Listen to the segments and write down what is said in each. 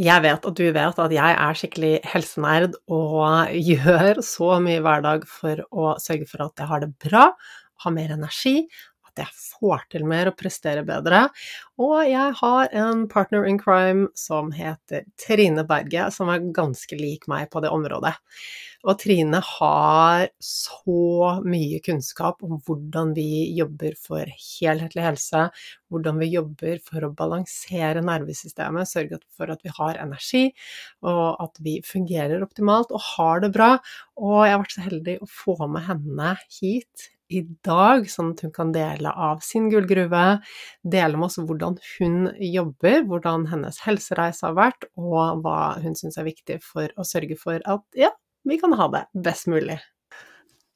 Jeg vet at du vet at jeg er skikkelig helsenerd og gjør så mye hver dag for å sørge for at jeg har det bra, har mer energi, at jeg får til mer og presterer bedre. Og jeg har en partner in crime som heter Trine Berge, som er ganske lik meg på det området. Og Trine har så mye kunnskap om hvordan vi jobber for helhetlig helse, hvordan vi jobber for å balansere nervesystemet, sørge for at vi har energi, og at vi fungerer optimalt og har det bra. Og jeg har vært så heldig å få med henne hit i dag, sånn at hun kan dele av sin gullgruve, dele med oss hvordan hun jobber, hvordan hennes helsereise har vært, og hva hun syns er viktig for å sørge for at ja, vi kan ha det best mulig.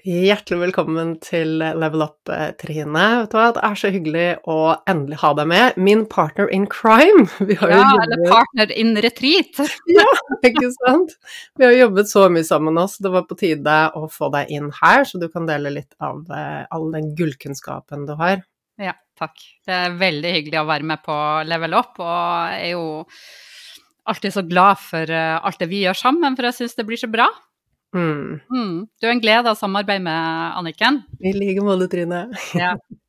Hjertelig velkommen til Level Up, eh, Trine. Vet du hva? Det er så hyggelig å endelig ha deg med. Min partner in crime. ja, eller partner in retreat. ja, ikke sant. Vi har jobbet så mye sammen nå, så det var på tide å få deg inn her, så du kan dele litt av eh, all den gullkunnskapen du har. Ja, takk. Det er veldig hyggelig å være med på Level Up, og jeg er jo alltid så glad for eh, alt det vi gjør sammen, for jeg syns det blir så bra. Mm. Mm. Du er en glede av samarbeid med Anniken. I like måte, Trine. Ja.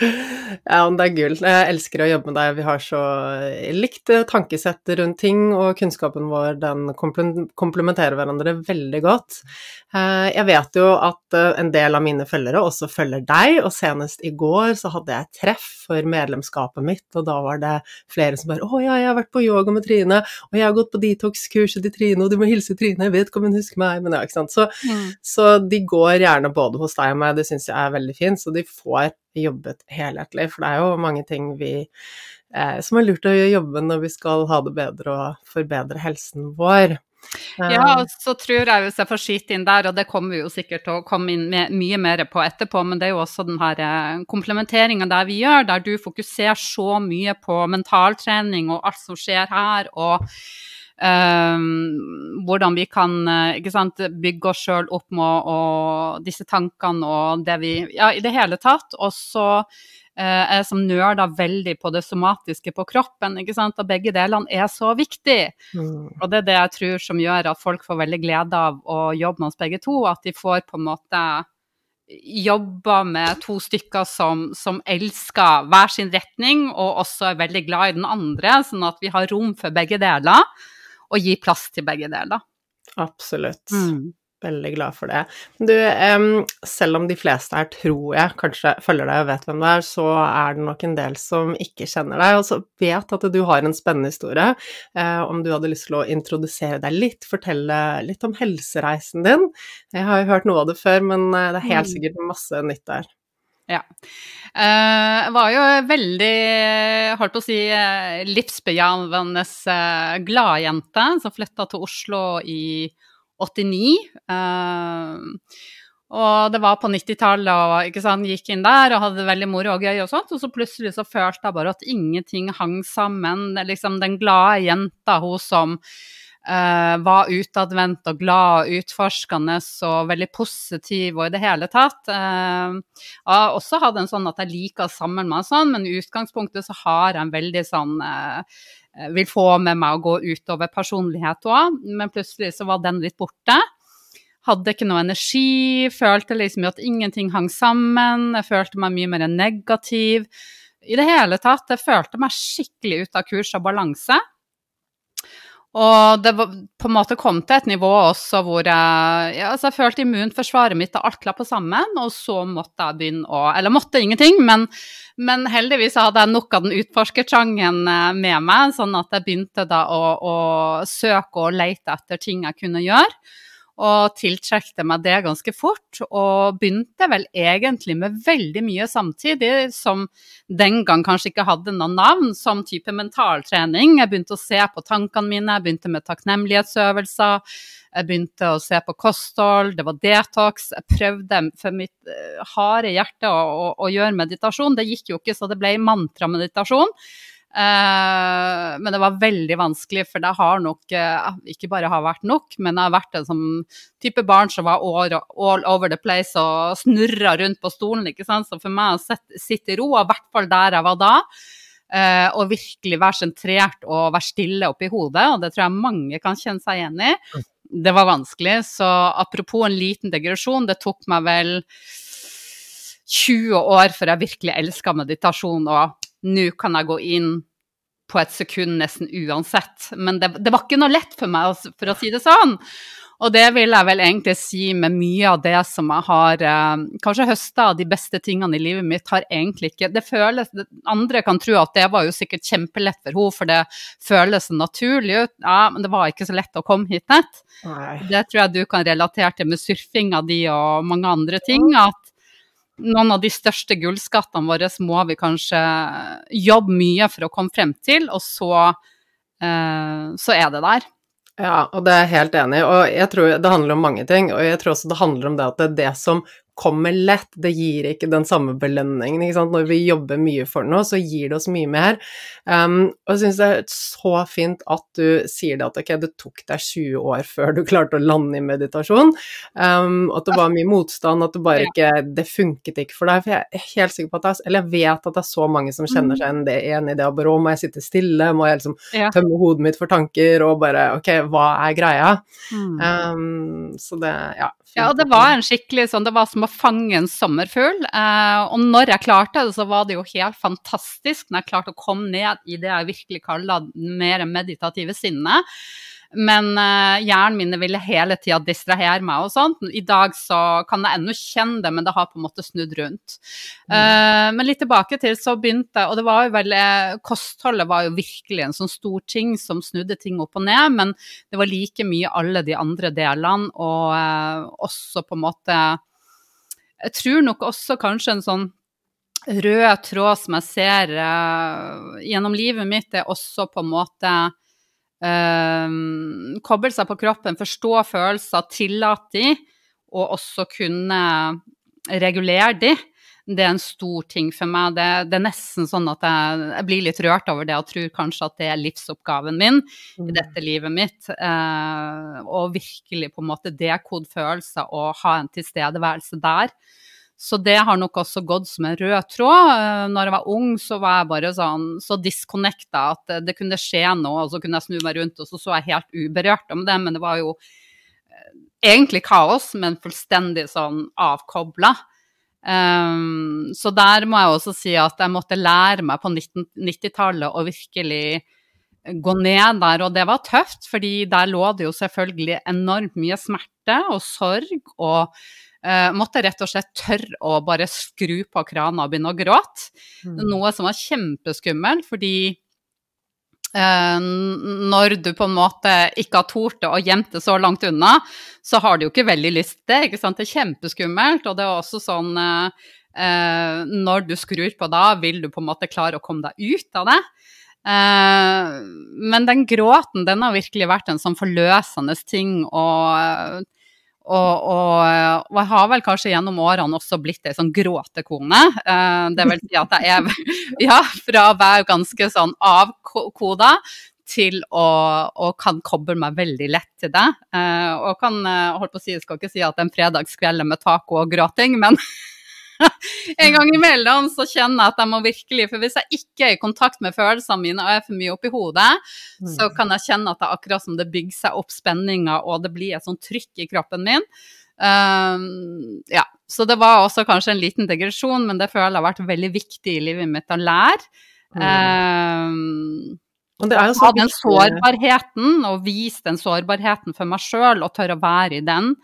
Ja, det er gull. Jeg elsker å jobbe med deg. Vi har så likt tankesett rundt ting, og kunnskapen vår den komplementerer hverandre veldig godt. Eh, jeg vet jo at eh, en del av mine følgere også følger deg, og senest i går så hadde jeg treff for medlemskapet mitt, og da var det flere som bare 'Å ja, jeg har vært på yoga med Trine, og jeg har gått på detox-kurset til Trine, og du må hilse Trine, jeg vet ikke om hun husker meg', men ja, ikke sant. Så, mm. så de går gjerne både hos deg og meg, det syns jeg er veldig fint, så de får jobbet helhetlig. For det er jo mange ting vi eh, som er lurt å jobbe med når vi skal ha det bedre og forbedre helsen vår. Ja, eh. og så tror jeg hvis jeg får skyte inn der, og det kommer vi jo sikkert til å komme inn med mye mer på etterpå, men det er jo også den her eh, komplementeringa der vi gjør, der du fokuserer så mye på mentaltrening og alt som skjer her, og hvordan vi kan eh, sant, bygge oss sjøl opp med og disse tankene og det vi Ja, i det hele tatt. Og så uh, er jeg som nerder veldig på det somatiske på kroppen. ikke sant, Og begge delene er så viktig. Mm. Og det er det jeg tror som gjør at folk får veldig glede av å jobbe med oss begge to. At de får på en måte jobba med to stykker som, som, elsker hver sin retning, og også er veldig glad i den andre, sånn at vi har rom for begge deler og gi plass til begge deler. Absolutt. Mm. Veldig glad for det. Du, um, selv om de fleste her, tror jeg, kanskje følger deg og vet hvem du er, så er det nok en del som ikke kjenner deg, og så vet at du har en spennende historie. Uh, om du hadde lyst til å introdusere deg litt, fortelle litt om helsereisen din. Jeg har jo hørt noe av det før, men eh, det er helt mm. sikkert masse nytt der. Ja. Eh, jeg var jo veldig, holdt på å si, eh, livsbejaende uh, gladjente som flytta til Oslo i 89. og det var på 90-tallet, og gikk inn der og hadde det veldig moro og gøy og sånt. Og så plutselig så følte jeg bare at ingenting hang sammen. Liksom den glade jenta, hun som Uh, var utadvendt og glad og utforskende og veldig positiv og i det hele tatt. Uh, jeg også hadde en sånn at jeg liker sammen med sånn, men i utgangspunktet så har jeg en veldig sånn uh, Vil få med meg å gå utover personlighet òg, men plutselig så var den litt borte. Hadde ikke noe energi, følte liksom at ingenting hang sammen. Jeg følte meg mye mer negativ. I det hele tatt, jeg følte meg skikkelig ut av kurs og balanse. Og det var, på en måte kom til et nivå også hvor jeg, ja, altså jeg følte immunforsvaret mitt og alt klappa sammen, og så måtte jeg begynne å Eller måtte ingenting, men, men heldigvis hadde jeg nok av den utforskertrangen eh, med meg, sånn at jeg begynte da å, å søke og lete etter ting jeg kunne gjøre. Og tiltrekte meg det ganske fort. Og begynte vel egentlig med veldig mye samtidig, som den gang kanskje ikke hadde noen navn, som type mentaltrening. Jeg begynte å se på tankene mine, jeg begynte med takknemlighetsøvelser. Jeg begynte å se på kosthold, det var detox. Jeg prøvde for mitt eh, harde hjerte å, å, å gjøre meditasjon. Det gikk jo ikke, så det ble mantrameditasjon. Uh, men det var veldig vanskelig, for det har nok uh, ikke bare har vært nok, men jeg har vært en sånn type barn som var all, all over the place og snurra rundt på stolen. ikke sant? Så for meg å sitte i ro, og i hvert fall der jeg var da, uh, og virkelig være sentrert og være stille oppi hodet, og det tror jeg mange kan kjenne seg igjen i, det var vanskelig. Så apropos en liten degresjon, det tok meg vel 20 år før jeg virkelig elska meditasjon. og nå kan jeg gå inn på et sekund nesten uansett. Men det, det, var ikke noe lett for meg, for å si det sånn. Og det vil jeg vel egentlig si med mye av det som jeg har eh, kanskje høsta av de beste tingene i livet mitt, har egentlig ikke Det føles Andre kan tro at det var jo sikkert kjempelett for henne, for det føles naturlig ut. Ja, men det var ikke så lett å komme hit nett. Det tror jeg du kan relatere til med surfinga di og mange andre ting. at noen av de største gullskattene våre må vi kanskje jobbe mye for å komme frem til, og så, eh, så er det der. Ja, og det er jeg helt enig i, og jeg tror det handler om mange ting, og jeg tror også det handler om det at det er det som kommer lett, det gir ikke den samme belønningen. ikke sant? Når vi jobber mye for noe, så gir det oss mye mer. Um, og jeg syns det er så fint at du sier det at ok, det tok deg 20 år før du klarte å lande i meditasjon, um, at det var mye motstand, at det bare ikke Det funket ikke for deg. For jeg er helt sikker på at det er Eller jeg vet at det er så mange som kjenner seg igjen i det og bare må jeg sitte stille? Må jeg liksom tømme hodet mitt for tanker og bare Ok, hva er greia? Um, så det Ja. Ja, og det var en skikkelig sånn Det var som å fange en sommerfugl. Eh, og når jeg klarte det, så var det jo helt fantastisk når jeg klarte å komme ned i det jeg virkelig kaller mer meditative sinnet. Men uh, hjernen min ville hele tida distrahere meg og sånt. I dag så kan jeg ennå kjenne det, men det har på en måte snudd rundt. Uh, men litt tilbake til så begynte Og det var jo vel Kostholdet var jo virkelig en sånn stor ting som snudde ting opp og ned, men det var like mye alle de andre delene, og uh, også på en måte jeg tror nok også kanskje en sånn rød tråd som jeg ser uh, gjennom livet mitt, er også på en måte uh, koble seg på kroppen, forstå følelser, tillate de, og også kunne regulere de. Det er en stor ting for meg. Det, det er nesten sånn at jeg, jeg, blir litt rørt over det og tror kanskje at det er livsoppgaven min mm. i dette livet mitt. Eh, og virkelig på en måte dekode følelser og ha en tilstedeværelse der. Så det har nok også gått som en rød tråd. Eh, når jeg var ung, så var jeg bare sånn så disconnecta at det kunne skje noe, og så kunne jeg snu meg rundt, og så så jeg helt uberørt om det. Men det var jo eh, egentlig kaos, men fullstendig sånn avkobla. Um, eh, så der må jeg også si at jeg måtte lære meg på 90-tallet å virkelig gå ned der, og det var tøft, fordi der lå det jo selvfølgelig enormt mye smerte og sorg og Uh, måtte rett og slett tørre å bare skru på krana og begynne å gråte. Mm. Noe som var kjempeskummelt, fordi når du på en måte ikke har tort å gjemt det så langt unna, så har du jo ikke veldig lyst til det. ikke sant? Det er kjempeskummelt, og det er også sånn eh, Når du skrur på da, vil du på en måte klare å komme deg ut av det. men den gråten, den har virkelig vært en sånn forløsende ting. og og, og, og, jeg har vel kanskje gjennom årene også blitt ei sånn gråtekone. Eh, det vil si at jeg er ja, fra å være ganske sånn avkoda til å, å kan koble meg veldig lett til det. Eh, og kan, eh, holdt på å si, jeg skal ikke si at en fredagskveld med taco og gråting, men en gang imellom så kjenner jeg at jeg må virkelig For hvis jeg ikke er i kontakt med følelsene mine og er for mye oppi hodet, så mm. kan jeg kjenne at det er akkurat som det bygger seg opp spenninger, og det blir et sånt trykk i kroppen min. Um, ja, så det var også kanskje en liten digresjon, men det føler jeg har vært veldig viktig i livet mitt å lære. Um, ha den sårbarheten, og vise den sårbarheten for meg sjøl, og tørre å være i den.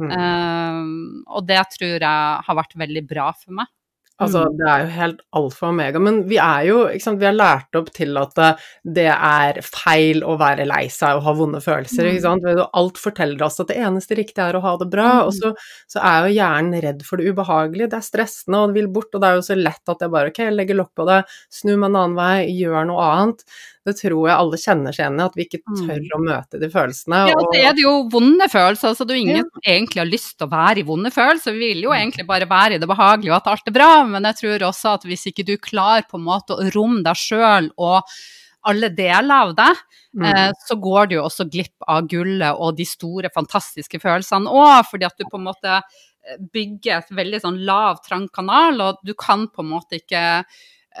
Mm. Uh, og det tror jeg har vært veldig bra for meg. Altså, Mm. det er jo helt alfa og omega, men vi er jo, ikke sant, vi er lært opp til at det, det er feil å være lei seg og ha vonde følelser, Mm. ikke sant. Alt forteller oss at det eneste riktige er å ha det bra, Mm. og så, så er jo hjernen redd for det ubehagelige, det er stressende og det vil bort, og det er jo så lett at jeg bare, ok, jeg legger lokk på det, snur meg en annen vei, gjør noe annet. Det tror jeg alle kjenner seg igjen i, at vi ikke Mm. tør å møte de følelsene. Ja, og så er det jo vonde følelser, så det er jo ingen som egentlig har lyst til å være i vonde følelser. Vi vil jo egentlig bare være i det behagelige og at alt er bra, men jeg tror også at hvis ikke du klarer på en måte å romme deg sjøl og alle deler av deg, Mm. eh, så går du jo også glipp av gullet og de store, fantastiske følelsene òg, fordi at du på en måte eh, bygger et veldig sånn lav, trang kanal, og du kan på en måte ikke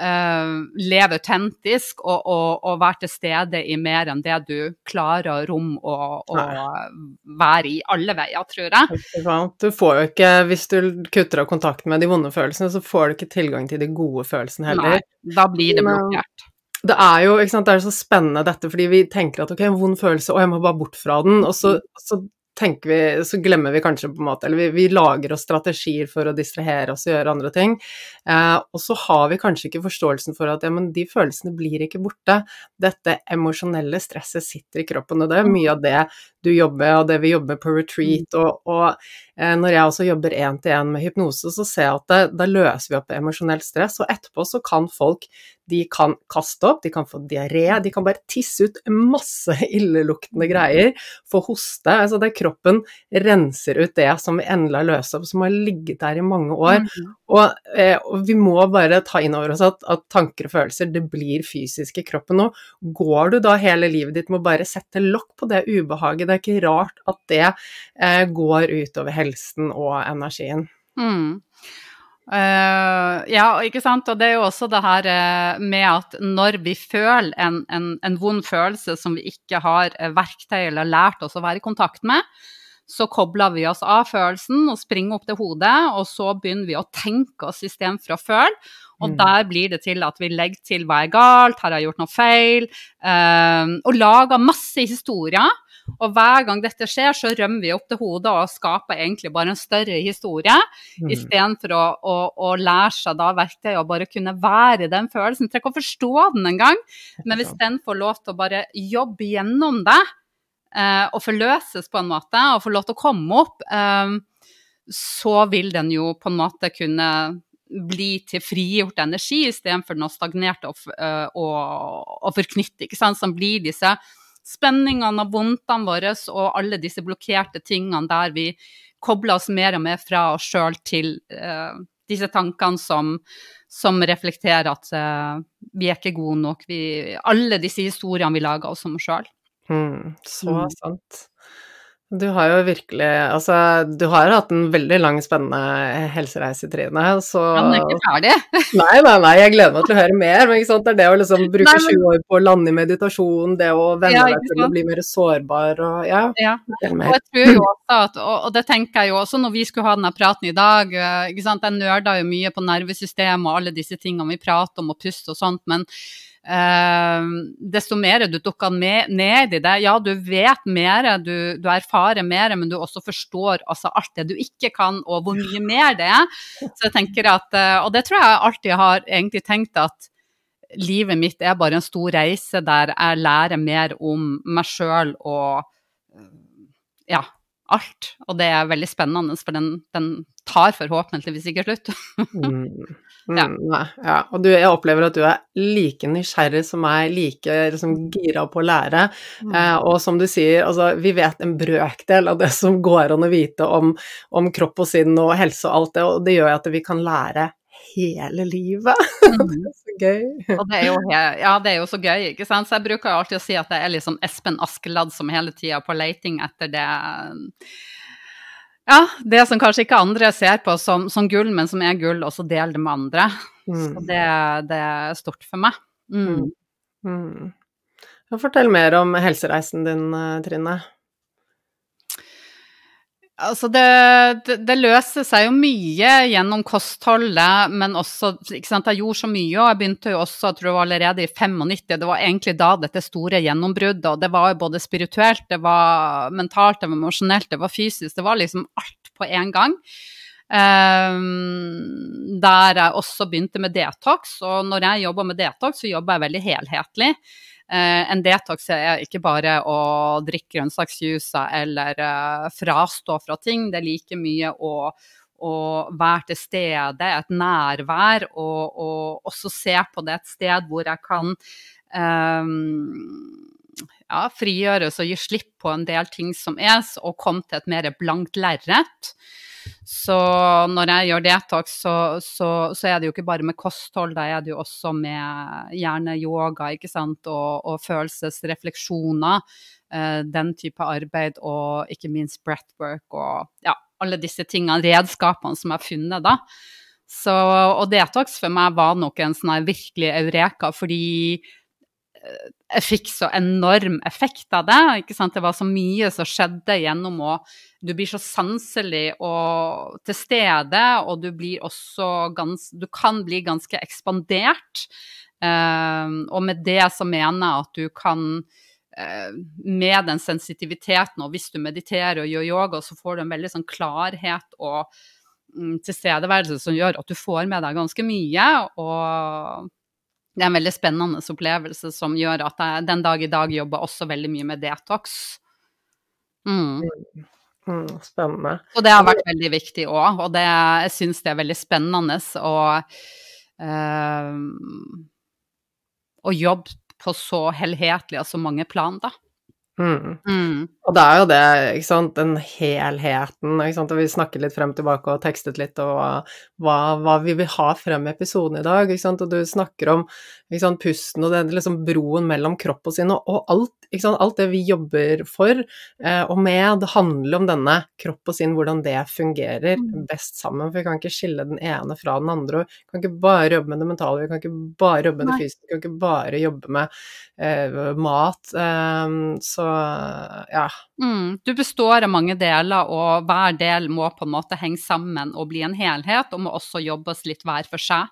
eh, leve autentisk og, og, og være til stede i mer enn det du klarer å romme og, og være i alle veier, tror jeg. Du får jo ikke, hvis du kutter av kontakten med de vonde følelsene, så får du ikke tilgang til de gode følelsene heller. Nei, da blir det blokkert. Det er jo sant, det er så spennende dette, fordi vi tenker at ok, en vond følelse, og jeg må bare bort fra den, og så, så tenker vi, så glemmer vi kanskje på en måte, eller vi, vi lager oss strategier for å distrahere oss og gjøre andre ting, eh, og så har vi kanskje ikke forståelsen for at ja, men de følelsene blir ikke borte. Dette emosjonelle stresset sitter i kroppen, og det er mye av det du jobber og det vi jobber på retreat, og, og eh, når jeg også jobber én-til-én med hypnose, så ser jeg at det, da løser vi opp emosjonelt stress, og etterpå så kan folk de kan kaste opp, de kan få diaré, de kan bare tisse ut masse illeluktende greier, få hoste. Altså det kroppen renser ut det som vi endelig har løst opp, som har ligget der i mange år. Mm. Og, eh, og vi må bare ta inn over oss at, at tanker og følelser, det blir fysisk i kroppen nå. Går du da hele livet ditt med å bare sette lokk på det ubehaget, det er ikke rart at det eh, går utover helsen og energien. Mm. Eh, ja, ikke sant. Og det er jo også det her eh, med at når vi føler en, en, en vond følelse som vi ikke har eh, verktøy eller lært oss å være i kontakt med, så kobler vi oss av følelsen og springer opp til hodet, og så begynner vi å tenke oss istedenfor å føle. Og Mm. der blir det til at vi legger til hva er galt, har jeg gjort noe feil, Uh, og lager masse historier. Og hver gang dette skjer, så rømmer vi opp til hodet og skaper egentlig bare en større historie, Mm. istedenfor å, å, å lære seg da verktøy og bare kunne være i den følelsen. Trenger ikke å forstå den engang, men hvis den får lov til å bare jobbe gjennom det, eh, og forløses på en måte, og få lov til å komme opp, eh, så vil den jo på en måte kunne bli til frigjort energi istedenfor noe stagnert og, eh, og, og forknytt, ikke sant, som blir disse spenningene og vondtene våre og alle disse blokkerte tingene der vi kobler oss mer og mer fra oss sjøl til eh, disse tankene som, som reflekterer at eh, vi er ikke gode nok. Vi, alle disse historiene vi lager oss om oss sjøl. Mm, så Mm. sant. Du har jo virkelig Altså, du har hatt en veldig lang, spennende helsereise, Trine, så Han er ikke ferdig. Nei, nei, nei, jeg gleder meg til å høre mer, men ikke sant, det er det å liksom bruke Nei, men- 20 år på å lande i meditasjon, det å venne Ja, deg til å bli mer sårbar og ja, Ja. Og jeg tror jo også at, og, og det tenker jeg jo også når vi skulle ha denne praten i dag, eh, ikke sant, jeg nerda jo mye på nervesystemet og alle disse tingene vi prater om og pust og sånt, men desto mer du dukker ned i det, ja du vet mer, du, du erfarer mer, men du også forstår altså alt det du ikke kan og hvor mye mer det er. Så jeg tenker at, eh, og det tror jeg alltid har egentlig tenkt at livet mitt er bare en stor reise der jeg lærer mer om meg sjøl og eh, ja, alt. Og det er veldig spennende, for den, den tar forhåpentligvis ikke slutt. Mm. Ja. Mm, ja. Og du, jeg opplever at du er like nysgjerrig som meg, like liksom, gira på å lære. Eh, og som du sier, altså, vi vet en brøkdel av det som går an å vite om, om kropp og sinn og helse og alt det, og det gjør at vi kan lære hele livet. Mhm. Så gøy. Og det er, jo, ja, det er jo så gøy, ikke sant. Så jeg bruker jo alltid å si at det er liksom Espen Askeladd som hele tida på leiting etter det Ja, det som kanskje ikke andre ser på som, som gull, men som er gull, og så deler det med andre. Så Mm. det, det er stort for meg. Mm. Mm. Ja, Fortell mer om helsereisen din, eh, Trine. Altså det, det, det løser seg jo mye gjennom kostholdet, men også ikke sant, Jeg gjorde så mye, og jeg begynte jo også, jeg tror det var allerede i 95. Det var egentlig da dette store gjennombruddet. Og det var jo både spirituelt, det var mentalt, det var emosjonelt, det var fysisk. Det var liksom alt på en gang. Um, der jeg også begynte med detox. Og når jeg jobber med detox, så jobber jeg veldig helhetlig. Uh, en detox er ikke bare å drikke grønnsaksjuice eller uh, frastå fra ting. Det er like mye å, å være til stede, et nærvær, og, og også se på det et sted hvor jeg kan um, ja, frigjøres og gi slipp på en del ting som er, og komme til et mer blankt lerret. Så når jeg gjør detox, så, så, så, er det jo ikke bare med kosthold, da er det jo også med gjerne yoga ikke sant? Og, og følelsesrefleksjoner. Eh, den type arbeid, og ikke minst breathwork og ja, alle disse tingene, redskapene som jeg har funnet, da. Så, og detox for meg var nok en sånn virkelig eureka, fordi jeg fikk så enorm effekt av det. ikke sant? Det var så mye som skjedde gjennom å Du blir så sanselig og til stede, og du blir også gans, Du kan bli ganske ekspandert. Uh, og med det så mener jeg at du kan uh, Med den sensitiviteten, og hvis du mediterer og gjør yoga, så får du en veldig sånn klarhet og um, tilstedeværelse som gjør at du får med deg ganske mye. og det er en veldig spennende opplevelse som gjør at jeg den dag i dag jobber også veldig mye med detox. Mm. Mm, spennende. Og det har vært veldig viktig òg, og det, jeg syns det er veldig spennende å, uh, å jobbe på så helhetlig og så mange plan, da. Mm. Mm. Og det er jo det, ikke sant, den helheten, ikke sant, og vi snakket litt frem tilbake og tekstet litt og hva, hva vi vil ha frem i episoden i dag, ikke sant, og du snakker om ikke sant, pusten og den liksom broen mellom kropp og sinn, og, og alt, ikke sant, alt det vi jobber for eh, og med, det handler om denne kropp og sinn, hvordan det fungerer mm. best sammen, for vi kan ikke skille den ene fra den andre, og vi kan ikke bare jobbe med det mentale, vi kan ikke bare jobbe med det fysiske, vi kan ikke bare jobbe med eh, mat, eh, så ja. Mm, du består av mange deler, og hver del må på en måte henge sammen og bli en helhet, og må også jobbes litt hver for seg.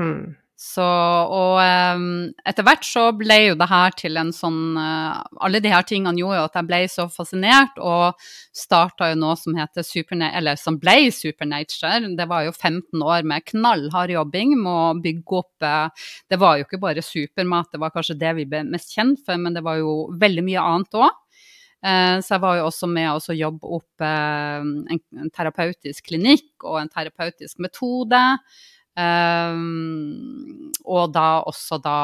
Mm. Så, og um, etter hvert så ble jo det her til en sånn uh, Alle de her tingene gjorde jo at jeg ble så fascinert, og starta jo noe som heter Supernature, eller som ble Supernature. Det var jo 15 år med knallhard jobbing med å bygge opp uh, Det var jo ikke bare supermat, det var kanskje det vi ble mest kjent for, men det var jo veldig mye annet òg. Uh, så jeg var jo også med å jobbe opp en terapeutisk klinikk og en terapeutisk metode. Um, og da også da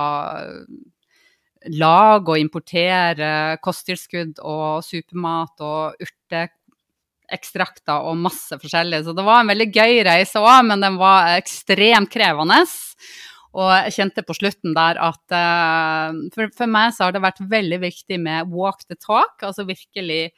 lage og importere kosttilskudd og supermat og urteekstrakter og masse forskjellig. Så det var en veldig gøy reise òg, men den var ekstremt krevende. Og jeg kjente på slutten der at uh, for, for, meg så har det vært veldig viktig med walk the talk, altså virkelig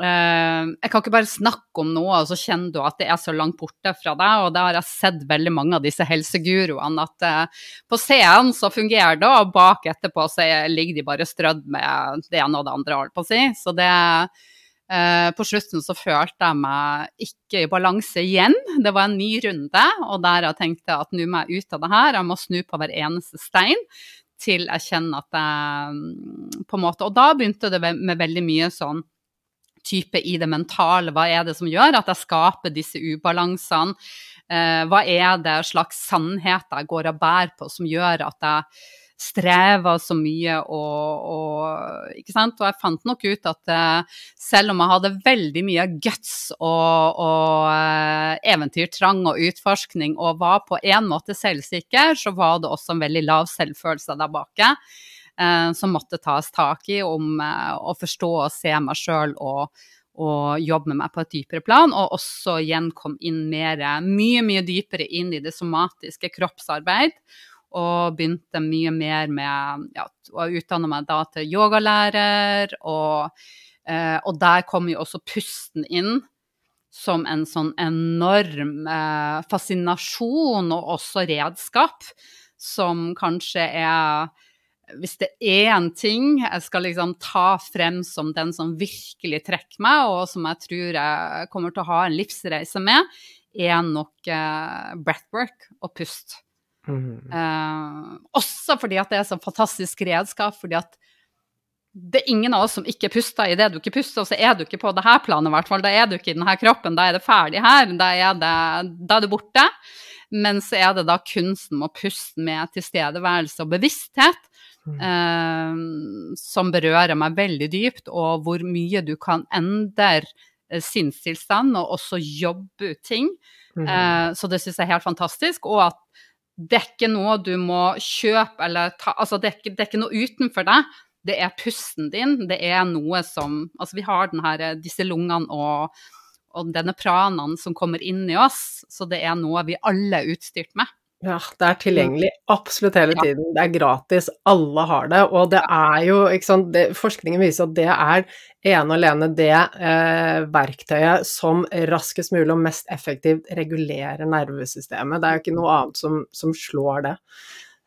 jeg kan ikke bare snakke om noe, og så kjenner du at det er så langt borte fra deg. Og det har jeg sett veldig mange av disse helseguruene, at uh, på scenen så fungerer det, og bak etterpå så ligger de bare strødd med det ene og det andre, holdt på å si. Så det uh, På slutten så følte jeg meg ikke i balanse igjen. Det var en ny runde, og der jeg tenkte at nå må jeg ut av det her, jeg må snu på hver eneste stein. Til jeg kjenner at jeg på en måte Og da begynte det med veldig mye sånn type i det mentale. Hva er det som gjør at jeg skaper disse ubalansene? Eh, hva er det slags sannheter jeg går og bærer på som gjør at jeg strever så mye og, og, Ikke sant. Og jeg fant nok ut at uh, selv om jeg hadde veldig mye guts og, og uh, eventyrtrang og utforskning og var på en måte selvsikker, så var det også en veldig lav selvfølelse der bake. Eh, som måtte tas tak i om eh, å forstå og se meg sjøl og, og jobbe med meg på et dypere plan, og også igjen kom inn mer, mye, mye dypere inn i det somatiske kroppsarbeid. Og begynte mye mer med ja, å utdanne meg da til yogalærer, og, eh, og der kom jo også pusten inn som en sånn enorm eh, fascinasjon og også redskap, som kanskje er hvis det er én ting jeg skal liksom ta frem som den som virkelig trekker meg, og som jeg tror jeg kommer til å ha en livsreise med, er nok eh, breathwork og pust. Mm. Uh, også fordi at det er så fantastisk redskap, fordi at det er ingen av oss som ikke puster i det du ikke puster, og så er du ikke på det her planet, i hvert fall. Da er du ikke i denne kroppen, da er det ferdig her. Da er, det, da er du borte. Men så er det da kunsten med å puste med tilstedeværelse og bevissthet mm. eh, som berører meg veldig dypt, og hvor mye du kan endre eh, sinnstilstand og også jobbe ut ting. Mm. Eh, så det syns jeg er helt fantastisk. Og at det er ikke noe du må kjøpe eller ta Altså det er ikke, det er ikke noe utenfor deg det er pusten din. Det er noe som Altså, vi har her, disse lungene og, og denne pranaen som kommer inn i oss, så det er noe vi alle er utstyrt med. Ja, det er tilgjengelig absolutt hele tiden. Det er gratis, alle har det. Og det er jo, ikke sant, det, forskningen viser at det er ene og alene det eh, verktøyet som raskest mulig og mest effektivt regulerer nervesystemet. Det er jo ikke noe annet som, som slår det.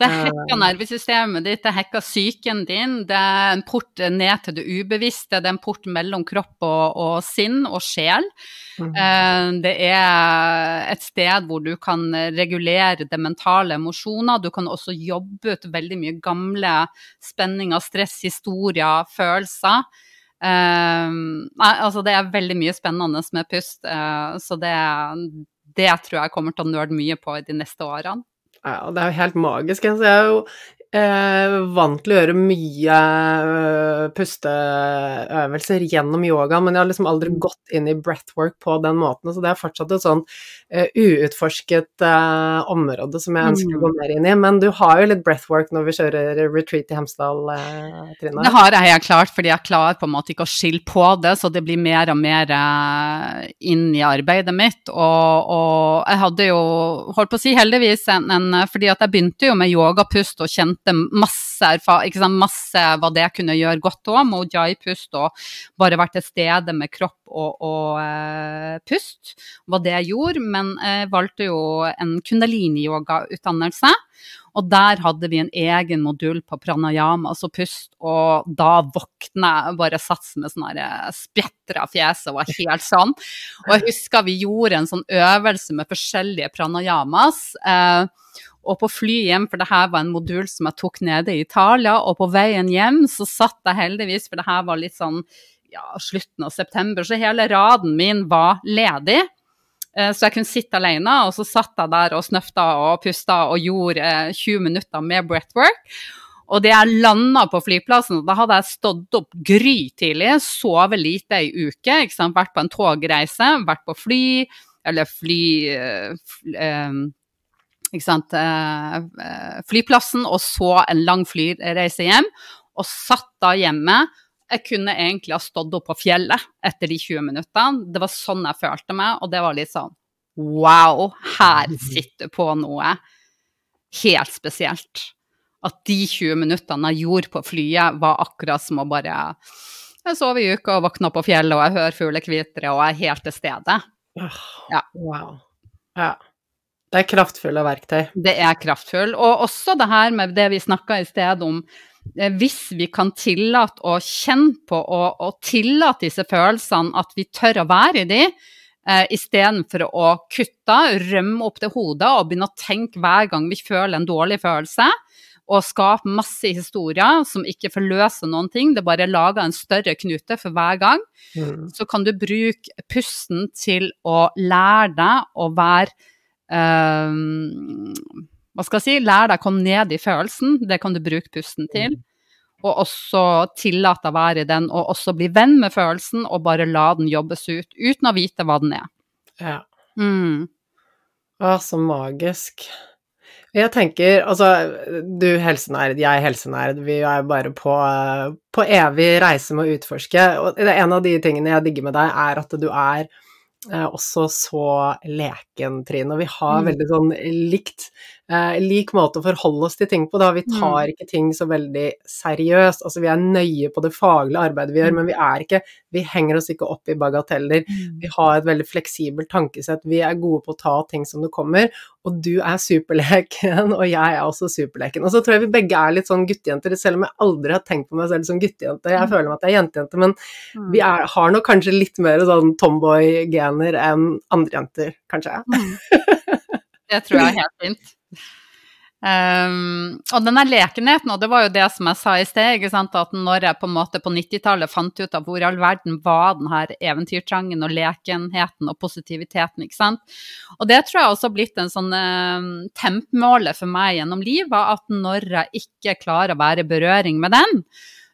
Det hacker nervesystemet ditt, det hacker psyken din, det er en port ned til det ubevisste, det er en port mellom kropp og, og sinn og sjel. Mm. Det er et sted hvor du kan regulere det mentale emosjoner. Du kan også jobbe ut veldig mye gamle spenninger, stress, historier, følelser. Uh, altså det er veldig mye spennende med pust, uh, så det, det tror jeg kommer til å nøle mye på i de neste årene. Ja, det er jo helt magisk. Altså, jeg er jo eh, vant til å gjøre mye uh, pusteøvelser gjennom yoga, men jeg har liksom aldri mm. gått inn i breathwork på den måten. Så det er fortsatt et sånn eh, uutforsket eh, område som jeg ønsker mm. å gå mer inn i. Men du har jo litt breathwork når vi kjører retreat i Hemsedal, Trine? Det har jeg helt klart, fordi jeg klarer på en måte ikke å skille på det, så det blir mer og mer inn i arbeidet mitt. Og, og jeg hadde jo, holdt på å si heldigvis, en, en Eh, fordi at jeg begynte jo med yogapust og kjente masse, sant, masse hva det kunne gjøre godt òg, med ojai-pust og bare vært til stede med kropp og, og uh, pust, hva det gjorde. Men jeg valgte jo en kundalini-yoga-utdannelse. Og der hadde vi en egen modul på pranayama, altså pust, og da våkna jeg bare sats med sånn eh, av fjeset og var helt sånn. Og jeg husker vi gjorde en sånn øvelse med forskjellige pranayamas. Eh, og på fly hjem, for det her var en modul som jeg tok nede i Italia, og på veien hjem så satt jeg heldigvis, for det her var litt sånn ja, slutten av september, så hele raden min var ledig. Eh, så jeg kunne sitte alene, og så satt jeg der og snøfta og pusta og gjorde 20 eh, minutter med breathwork. Og det jeg landa på flyplassen, da hadde jeg stått opp grytidlig, sovet lite ei uke, vært på en togreise, vært på fly, eller fly, fly eh, ikke sant, eh, eh, flyplassen og så en lang flyreise hjem, og satt da hjemme. Jeg kunne egentlig ha stått opp på fjellet etter de 20 minuttene. Det var sånn jeg følte meg, og det var litt sånn wow, her sitter sitter på noe helt spesielt. At de 20 minuttene jeg gjorde på flyet, var akkurat som å bare Jeg sov i uka og våkna på fjellet, og jeg hører fugler kvitre, og jeg er helt til stede. Ja. Wow. Ja. Det er kraftfulle verktøy. Det er kraftfull. Og også det her med det vi snakka i sted om eh, hvis vi kan tillate å kjenne på og, og, tillate disse følelsene, at vi tør å være i de, eh, istedenfor å kutte, rømme opp til hodet og begynne å tenke hver gang vi føler en dårlig følelse, og skape masse historier som ikke forløser noen ting, det bare lager en større knute for hver gang, mm. så kan du bruke pusten til å lære deg å være um, Hva skal jeg si? Lær deg å komme ned i følelsen. Det kan du bruke pusten til. Og også tillate å være i den, og også bli venn med følelsen, og bare la den jobbes ut, uten å vite hva den er. Ja. Mm. Å, så magisk. Jeg tenker, altså du helsenerd, jeg helsenerd, vi er bare på, på evig reise med å utforske. Og en av de tingene jeg digger med deg, er at du er også så leken, Trine. Og vi har mm. veldig sånn likt eh, lik måte å forholde oss til ting på. Da. Vi mm. tar mm. ikke ting så veldig seriøst. Altså, vi er nøye på det faglige arbeidet vi gjør, mm. men vi er ikke Vi henger oss ikke opp i bagateller. Mm. Vi har et veldig fleksibelt tankesett. Vi er gode på å ta ting som det kommer. Og du er superleken, og jeg er også superleken. Og så tror jeg vi begge er litt sånn guttejenter, selv om jeg aldri har tenkt på meg selv som guttejente. Jeg mm. føler meg at jeg er jentejente, men vi er, har nok kanskje litt mer sånn tomboy-gener enn andre jenter, kanskje. det tror jeg er helt fint. Um, og denne lekenheten, og det var jo det som jeg sa i sted, at når jeg på en måte på 90-tallet fant ut av hvor i all verden var den her eventyrtrangen og lekenheten og positiviteten, ikke sant. Og det tror jeg også har blitt en sånn um, tempmåler for meg gjennom livet, at når jeg ikke klarer å være i berøring med den,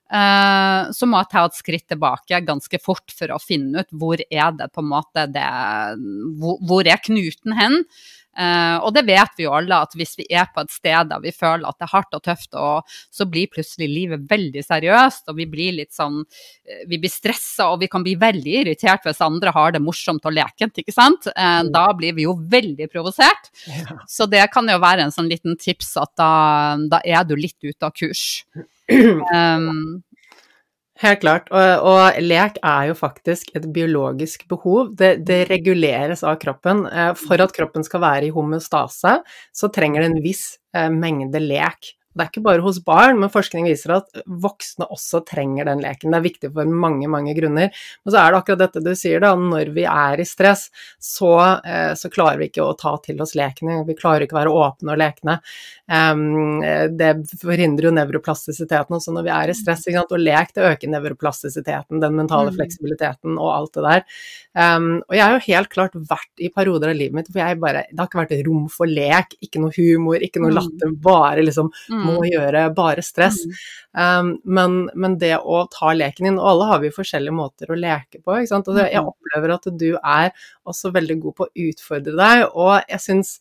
Uh, så må jeg ta et skritt tilbake ganske fort for å finne ut hvor er det på en måte det Hvor, hvor er knuten hen? Uh, og det vet vi jo alle, at hvis vi er på et sted der vi føler at det er hardt og tøft, og så blir plutselig livet veldig seriøst, og vi blir litt sånn uh, Vi blir stressa, og vi kan bli veldig irritert hvis andre har det morsomt og lekent, ikke sant. Uh, da blir vi jo veldig provosert. Ja. Så det kan jo være en sånn liten tips at da, da er du litt ute av kurs. Um, Helt klart. Og, og, lek er jo faktisk et biologisk behov. Det, det, reguleres av kroppen. Eh, for at kroppen skal være i homostase, så trenger det en viss eh, mengde lek. Det er ikke bare hos barn, men forskning viser at voksne også trenger den leken. Det er viktig for mange, mange grunner. Men så er det akkurat dette du sier, da. Når vi er i stress, så, eh, så klarer vi ikke å ta til oss lekene. Vi klarer ikke å være åpne og lekne. Um, det forhindrer jo nevroplastisiteten også når vi er i stress. Og lek det øker nevroplastisiteten, den mentale mm. fleksibiliteten og alt det der. Um, og jeg har jo helt klart vært i perioder av livet mitt hvor jeg bare Det har ikke vært rom for lek, ikke noe humor, ikke noe mm. latter, bare liksom må mm. gjøre, bare stress. Um, men, men, det å ta leken inn Og alle har vi forskjellige måter å leke på. ikke sant? Og jeg opplever at du er også veldig god på å utfordre deg. Og jeg syns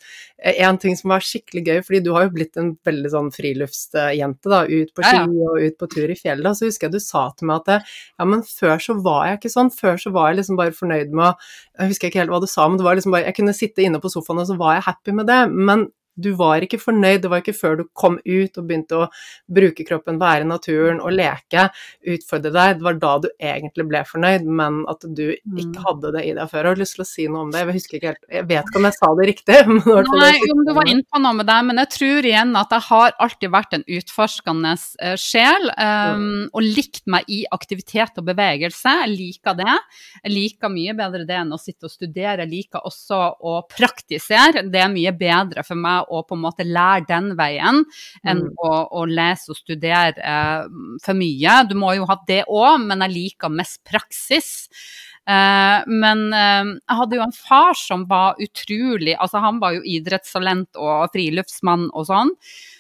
eh, en ting som var skikkelig gøy, fordi du har jo blitt en veldig sånn friluftsjente, da, ut på ski og ut på tur i fjellet. Så husker jeg du sa til meg at ja, men før så var jeg ikke sånn. Før så var jeg liksom bare fornøyd med å Jeg husker ikke helt hva du sa, men det var liksom bare Jeg kunne sitte inne på sofaen, og så var jeg happy med det. Men du var ikke fornøyd, det var ikke før du kom ut og begynte å bruke kroppen, være i naturen og leke, utfordre deg, det var da du egentlig ble fornøyd, men at du ikke mm. hadde det i deg før. Jeg har lyst til å si noe om det, jeg husker ikke helt, jeg vet ikke om jeg sa det riktig. Men Nei, om du var inne på noe med det, men jeg tror igjen at jeg har alltid vært en utforskende eh, sjel, um, og likt meg i aktivitet og bevegelse. Jeg liker det. Jeg liker mye bedre det enn å sitte og studere. Jeg liker også å praktisere. Det er mye bedre for meg å på en måte lære den veien enn mm. å, å, lese og studere eh, for mye. Du må jo ha det òg, men jeg liker mest praksis. Eh, men eh, jeg hadde jo en far som var utrolig Altså, han var jo idrettstalent og friluftsmann og sånn.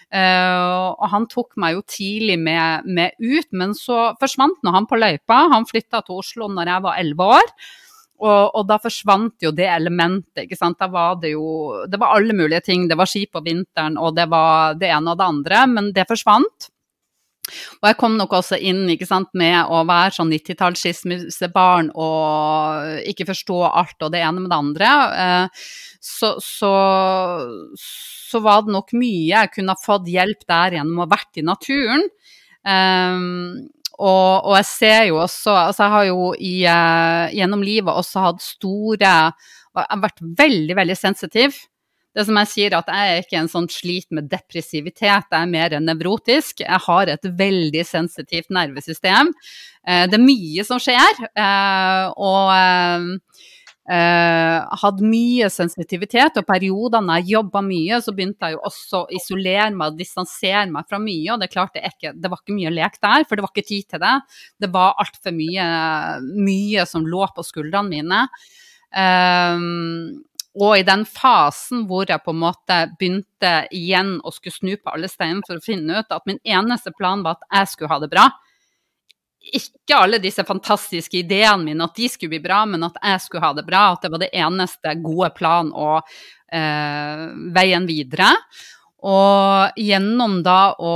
Uh, og han tok meg jo tidlig med, med ut, men så forsvant nå han på løypa. Han flytta til Oslo når jeg var elleve år. Og, og, da forsvant jo det elementet. ikke sant? Da var det jo Det var alle mulige ting. Det var ski på vinteren, og det var det ene og det andre, men det forsvant. Og jeg kom nok også inn ikke sant, med å være sånn 90-tallsskismissebarn og ikke forstå alt og det ene med det andre. Eh, så, så, så, var det nok mye jeg kunne ha fått hjelp der gjennom å ha vært i naturen. Um, og, og, jeg ser jo også Altså, jeg har jo i, uh, gjennom livet også hatt store Jeg har vært veldig, veldig sensitiv. Det som jeg sier, at jeg er ikke en sånn slit med depressivitet, jeg er mer nevrotisk. Jeg har et veldig sensitivt nervesystem. Uh, det er mye som skjer. Uh, og Uh, hadde mye sensitivitet, og perioder når jeg jobba mye, så begynte jeg jo også å isolere meg og distansere meg fra mye. Og det, klart det, ikke, det var ikke mye lek der, for det var ikke tid til det. Det var altfor mye, mye som lå på skuldrene mine. Um, og i den fasen hvor jeg på en måte begynte igjen å skulle snu på alle steiner for å finne ut at min eneste plan var at jeg skulle ha det bra, ikke alle disse fantastiske ideene mine, at de skulle bli bra, men at jeg skulle ha det bra. At det var det eneste gode planen og eh, veien videre. Og gjennom da å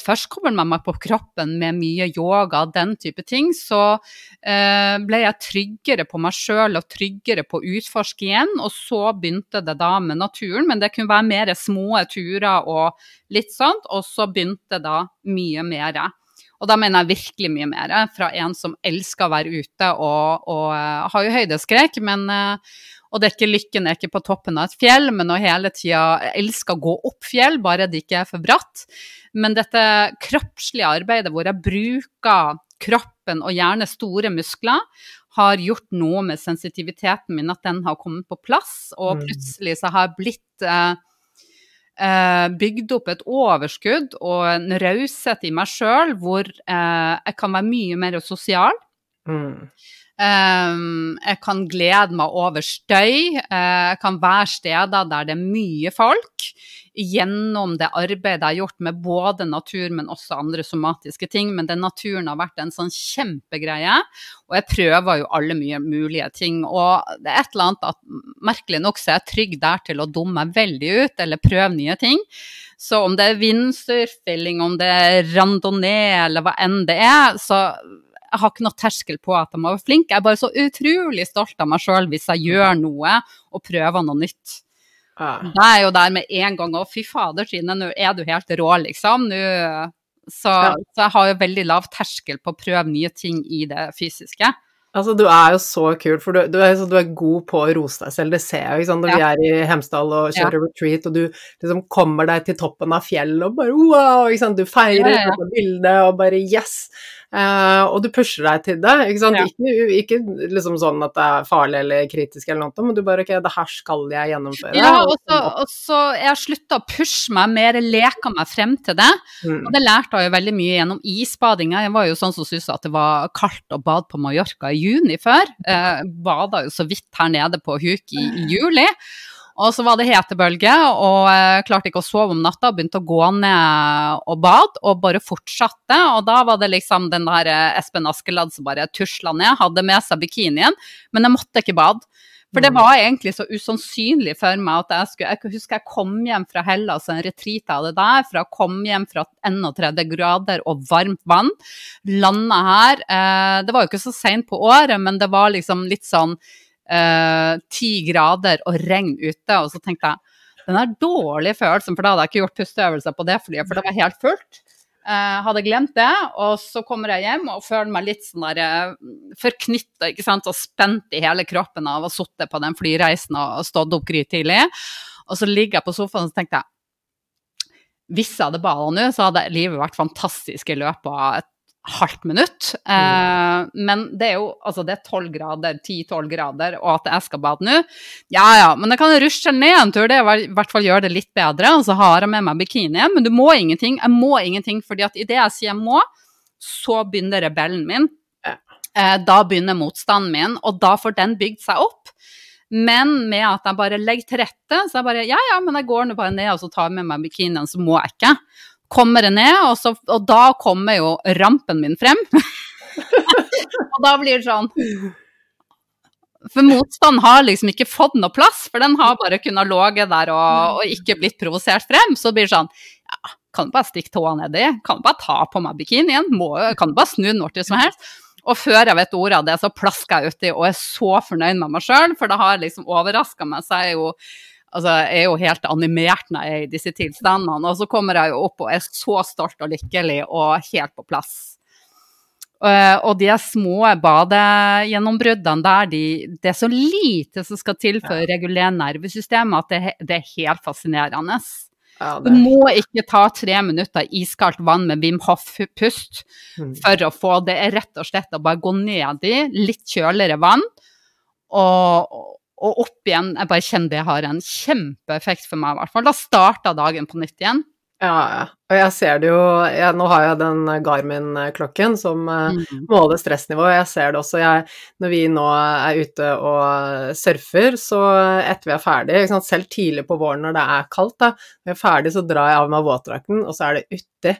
først koble meg på kroppen med mye yoga, den type ting, så eh, ble jeg tryggere på meg sjøl og tryggere på å utforske igjen. Og så begynte det da med naturen, men det kunne være mer små turer og litt sånt. Og så begynte da mye mer. Og da mener jeg virkelig mye mer fra en som elsker å være ute og, og uh, har jo høydeskrekk, men det er ikke lykken er ikke på toppen av et fjell, men å hele tida elske å gå opp fjell, bare det ikke er for bratt. Men dette kroppslige arbeidet hvor jeg bruker kroppen og gjerne store muskler, har gjort noe med sensitiviteten min, at den har kommet på plass. Og mm. plutselig så har jeg blitt uh, eh, bygd opp et overskudd og en raushet i meg sjøl hvor eh, jeg kan være mye mer sosial. Mm. Um, jeg kan glede meg over støy. Uh, jeg kan være steder der det er mye folk. Gjennom det arbeidet jeg har gjort med både natur, men også andre somatiske ting. Men den naturen har vært en sånn kjempegreie. Og jeg prøver jo alle mye mulige ting. Og det er et eller annet at merkelig nok så er jeg trygg der til å dumme meg veldig ut, eller prøve nye ting. Så om det er vindsurfing, om det er randonee, eller hva enn det er, så jeg har ikke noe terskel på at jeg må være flink. Jeg er bare så utrolig stolt av meg sjøl hvis jeg gjør noe og prøver noe nytt. Ja. Da er jeg jo der med en gang og fy fader, Trine, nå er du helt rå, liksom. Nå, så, Ja. så jeg har jo veldig lav terskel på å prøve nye ting i det fysiske. Altså, du er jo så kul, for du, du, er, så- du er god på å rose deg selv, det ser jeg jo, ikke sant, når vi er i Hemsedal og kjører retreat, og du liksom kommer deg til toppen av fjellet og bare wow, ikke sant, du feirer, Ja, ja, ja. tar bilde og bare yes, og du pusher deg til det, ikke sant, Ja. ikke, ikke liksom sånn at det er farlig eller kritisk eller noe, men du bare, ok, det her skal jeg gjennomføre. Ja, og og så, og så jeg har slutta å pushe meg mer, leka meg frem til det. Mm. Og det lærte jeg jo veldig mye gjennom isbadinga. Jeg var jo sånn som syntes at det var kaldt å bade på Mallorca i juni før. Eh, bada jo så vidt her nede på huk i, i juli. Og så var det hetebølge, og jeg klarte ikke å sove om natta. Begynte å gå ned og bade, og bare fortsatte. Og da var det liksom den der eh, Espen Askeladd som bare tusla ned, hadde med seg bikinien, men jeg måtte ikke bade. For det Mm. var egentlig så usannsynlig for meg at jeg skulle Jeg husker jeg kom hjem fra Hellas, en retreat jeg hadde der, fra å komme hjem fra 31 grader og varmt vann. Landa her. Eh, det var jo ikke så seint på året, men det var liksom litt sånn eh, ti grader og regn ute. Og så tenkte jeg den er dårlig følelsen, for da hadde jeg ikke gjort pusteøvelser på det flyet, for det var helt fullt. Eh, hadde glemt det, og så kommer jeg hjem og føler meg litt sånn der eh, forknytta og spent i hele kroppen av å ha sittet på den flyreisen og stått opp grytidlig. Og så ligger jeg på sofaen og så tenkte jeg hvis jeg hadde bada nå, så hadde livet vært fantastisk i løpet av et halvt minutt. Eh, men det er jo altså det er 12 grader, 10-12 grader, og at jeg skal bade nå Ja ja, men jeg kan rushe ned en tur, det i hvert fall gjør det litt bedre. Og så har jeg med meg bikinien, men du må ingenting. Jeg må ingenting, fordi at idet jeg sier jeg må, så begynner rebellen min. Ja. Eh, da begynner motstanden min, og da får den bygd seg opp. Men med at jeg bare legger til rette, så jeg bare Ja, ja, men jeg går nå bare ned og så tar jeg med meg bikinien, så må jeg ikke. Kommer jeg ned, og, så, og da kommer jo rampen min frem. og da blir det sånn For motstanden har liksom ikke fått noe plass, for den har bare kunnet ligget der og, og ikke blitt provosert frem. Så blir det sånn Ja, kan du bare stikke tåa nedi? Kan du bare ta på meg bikinien? Må, kan du bare snu den når som helst? Og før jeg vet ordet av det, så plasker jeg uti og er så fornøyd med meg sjøl, for det har liksom overraska meg. Så jeg er jo Altså, jeg er jo helt animert når jeg er i disse tilstandene, og så kommer jeg jo opp og er så stolt og lykkelig og helt på plass. Eh, og de små badegjennombruddene der de, det er så lite som skal til for å regulere nervesystemet, at det, det er helt fascinerende. Ja, Du må ikke ta tre minutter iskaldt vann med Wim Hof-pust Mm. for å få det. er rett og slett å bare gå ned i litt kjøligere vann og, og opp igjen. Jeg bare kjenner det har en kjempeeffekt for meg, i hvert fall. Da starta dagen på nytt igjen. ja, ja. Og jeg ser det jo jeg, Nå har jeg den Garmin-klokken som eh, Mm. måle stressnivået. Jeg ser det også. Jeg, når vi nå er ute og surfer, så etter vi er ferdig, selv tidlig på våren når det er kaldt, da, når vi er ferdig, så drar jeg av meg våtdrakten, og så er det uti.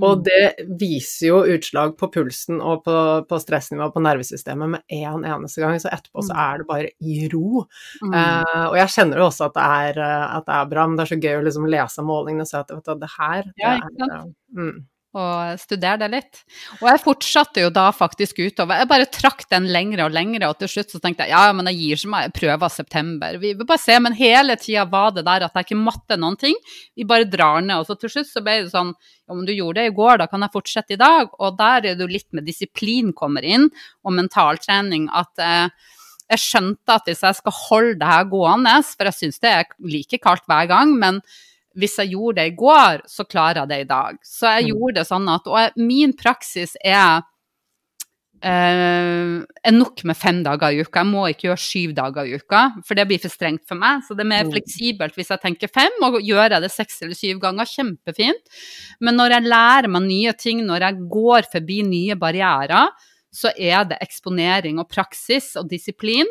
Og Mm. det viser jo utslag på pulsen og på, på stressnivået på nervesystemet med en eneste gang, så etterpå så Mm. er det bare i ro. Mm. Uh, og jeg kjenner jo også at det, er, eh, at det er bra, men det er så gøy å liksom lese målingene og se at vet du, det her det Ja, ikke sant? er, eh, mm. Og studere det litt. Og jeg fortsatte jo da faktisk utover. Jeg bare trakk den lengre og lengre, og til slutt så tenkte jeg ja, men jeg gir ikke meg, jeg prøver september. Vi vil bare se, men hele tida var det der at jeg ikke måtte noen ting. Vi bare drar ned, og så til slutt så ble det sånn men du gjorde det i går, da kan jeg fortsette i dag. Og der er det jo litt med disiplin kommer inn, og mentaltrening, at eh, jeg skjønte at hvis jeg skal holde det her gående, for jeg syns det er like kaldt hver gang, men hvis jeg gjorde det i går, så klarer jeg det i dag. Så jeg Mm. gjorde det sånn at Og min praksis er eh, er nok med fem dager i uka. Jeg må ikke gjøre syv dager i uka, for det blir for strengt for meg. Så det er mer Mm. fleksibelt hvis jeg tenker fem, og gjør jeg det seks eller syv ganger, kjempefint. Men når jeg lærer meg nye ting, når jeg går forbi nye barrierer, så er det eksponering og praksis og disiplin,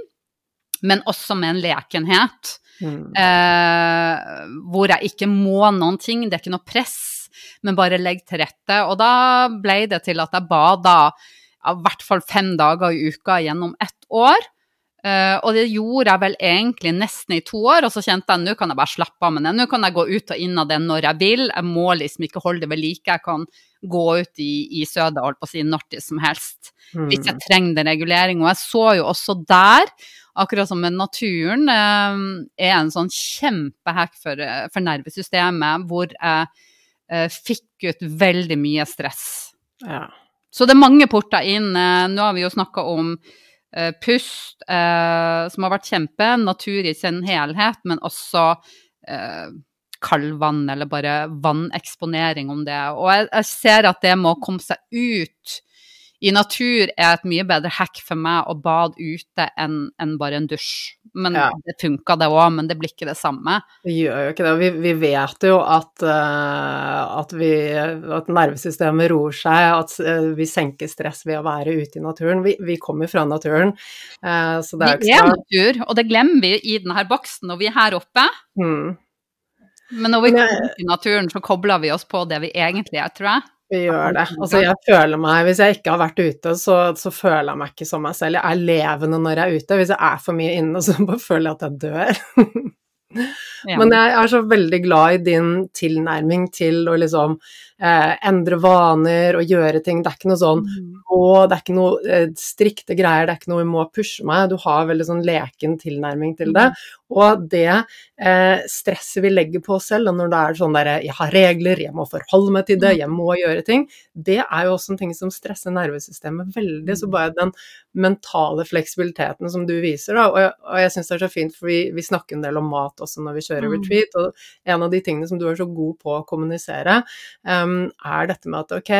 men også med en lekenhet. Mm. Eh, hvor jeg ikke må noen ting, det er ikke noe press, men bare legg til rette. Og da ble det til at jeg bada i hvert fall fem dager i uka gjennom ett år. Eh, og det gjorde jeg vel egentlig nesten i to år, og så kjente jeg nå kan jeg bare slappe av med det. Nå kan jeg gå ut og inn av det når jeg vil, jeg må liksom ikke holde det ved like. Jeg kan gå ut i, i sødet, holdt på å si, når som helst hvis jeg Mm. trenger regulering. Og jeg så jo også der, akkurat som med naturen, eh, er en sånn kjempehack for, eh, for nervesystemet, hvor jeg eh, fikk ut veldig mye stress. Ja. Så det er mange porter inn. Nå har vi jo snakka om eh, pust, eh, som har vært kjempe, natur i sin helhet, men også eh, kaldvann eller bare vanneksponering om det. Og jeg, jeg ser at det må komme seg ut i natur er et mye bedre hack for meg å bade ute enn enn bare en dusj. Men Ja. det funka det òg, men det blir ikke det samme. Det gjør jo ikke det. Vi, vi vet jo at, uh, at, vi, at nervesystemet roer seg, at uh, vi senker stress ved å være ute i naturen. Vi, vi kommer fra naturen, uh, så det er jo Vi er natur, og det glemmer vi i denne boksen når vi er her oppe. mm, Men når vi kommer ut i naturen, så kobler vi oss på det vi egentlig er, tror jeg. Vi gjør det. Altså, jeg føler meg Hvis jeg ikke har vært ute, så, så føler jeg meg ikke som meg selv. Jeg er levende når jeg er ute. Hvis jeg er for mye inne, så bare føler jeg at jeg dør. Ja. Men jeg er så veldig glad i din tilnærming til å liksom eh, endre vaner og gjøre ting. Det er ikke noe sånn Mm. det er ikke noe eh, strikte greier, det er ikke noe vi må pushe meg. Du har veldig sånn leken tilnærming til det. Og det eh, stresset vi legger på oss selv, og når det er sånn derre jeg har regler, jeg må forholde meg til det, jeg må gjøre ting, det er jo også en ting som stresser nervesystemet veldig. Så bare den mentale fleksibiliteten som du viser, da, og jeg, og jeg syns det er så fint, for vi, vi snakker en del om mat også når vi kjører Mm. retreat, og en av de tingene som du er så god på å kommunisere, um, er dette med at ok,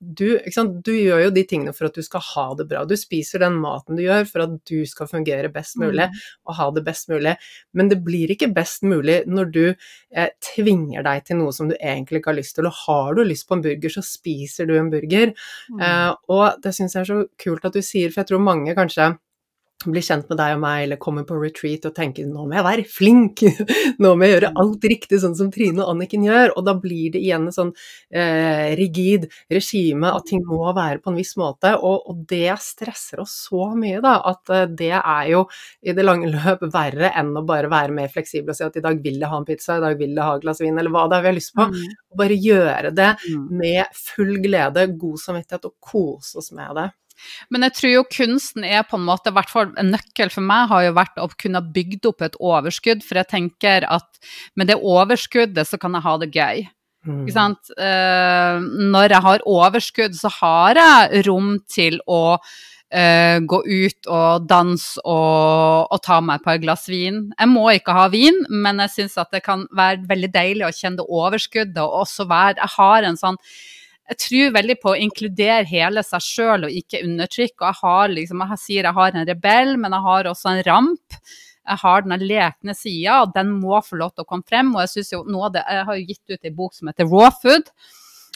du, du gjør jo de tingene for at du skal ha det bra. Du spiser den maten du gjør for at du skal fungere best mulig og ha det best mulig. Men det blir ikke best mulig når du eh, tvinger deg til noe som du egentlig ikke har lyst til. Og har du lyst på en burger, så spiser du en burger. Mm. Eh, og det syns jeg er så kult at du sier, for jeg tror mange kanskje blir kjent med deg og meg, eller kommer på retreat og tenker 'nå må jeg være flink', 'nå må jeg gjøre alt riktig', sånn som Trine og Anniken gjør. Og da blir det igjen et sånn eh, rigid regime, at ting må være på en viss måte. Og, og det stresser oss så mye, da, at eh, det er jo i det lange løp verre enn å bare være mer fleksibel og si at i dag vil jeg ha en pizza, i dag vil jeg ha et glass vin, eller hva det er vi har lyst på. Mm. Bare gjøre det Mm. med full glede, god samvittighet, og kose oss med det. Men jeg tror jo kunsten er på en måte, i hvert fall en nøkkel for meg, har jo vært å kunne bygge opp et overskudd. For jeg tenker at med det overskuddet så kan jeg ha det gøy. Mm. Ikke sant? Eh, når jeg har overskudd, så har jeg rom til å eh, gå ut og danse og, og ta meg et par glass vin. Jeg må ikke ha vin, men jeg syns at det kan være veldig deilig å kjenne det overskuddet, og også være Jeg har en sånn jeg tror veldig på å inkludere hele seg sjøl og ikke undertrykke. Og jeg har liksom, jeg sier jeg har en rebell, men jeg har også en ramp. Jeg har den lekne sida, og den må få lov til å komme frem. Og jeg synes jo noe av det, jeg har jo gitt ut en bok som heter Raw Food.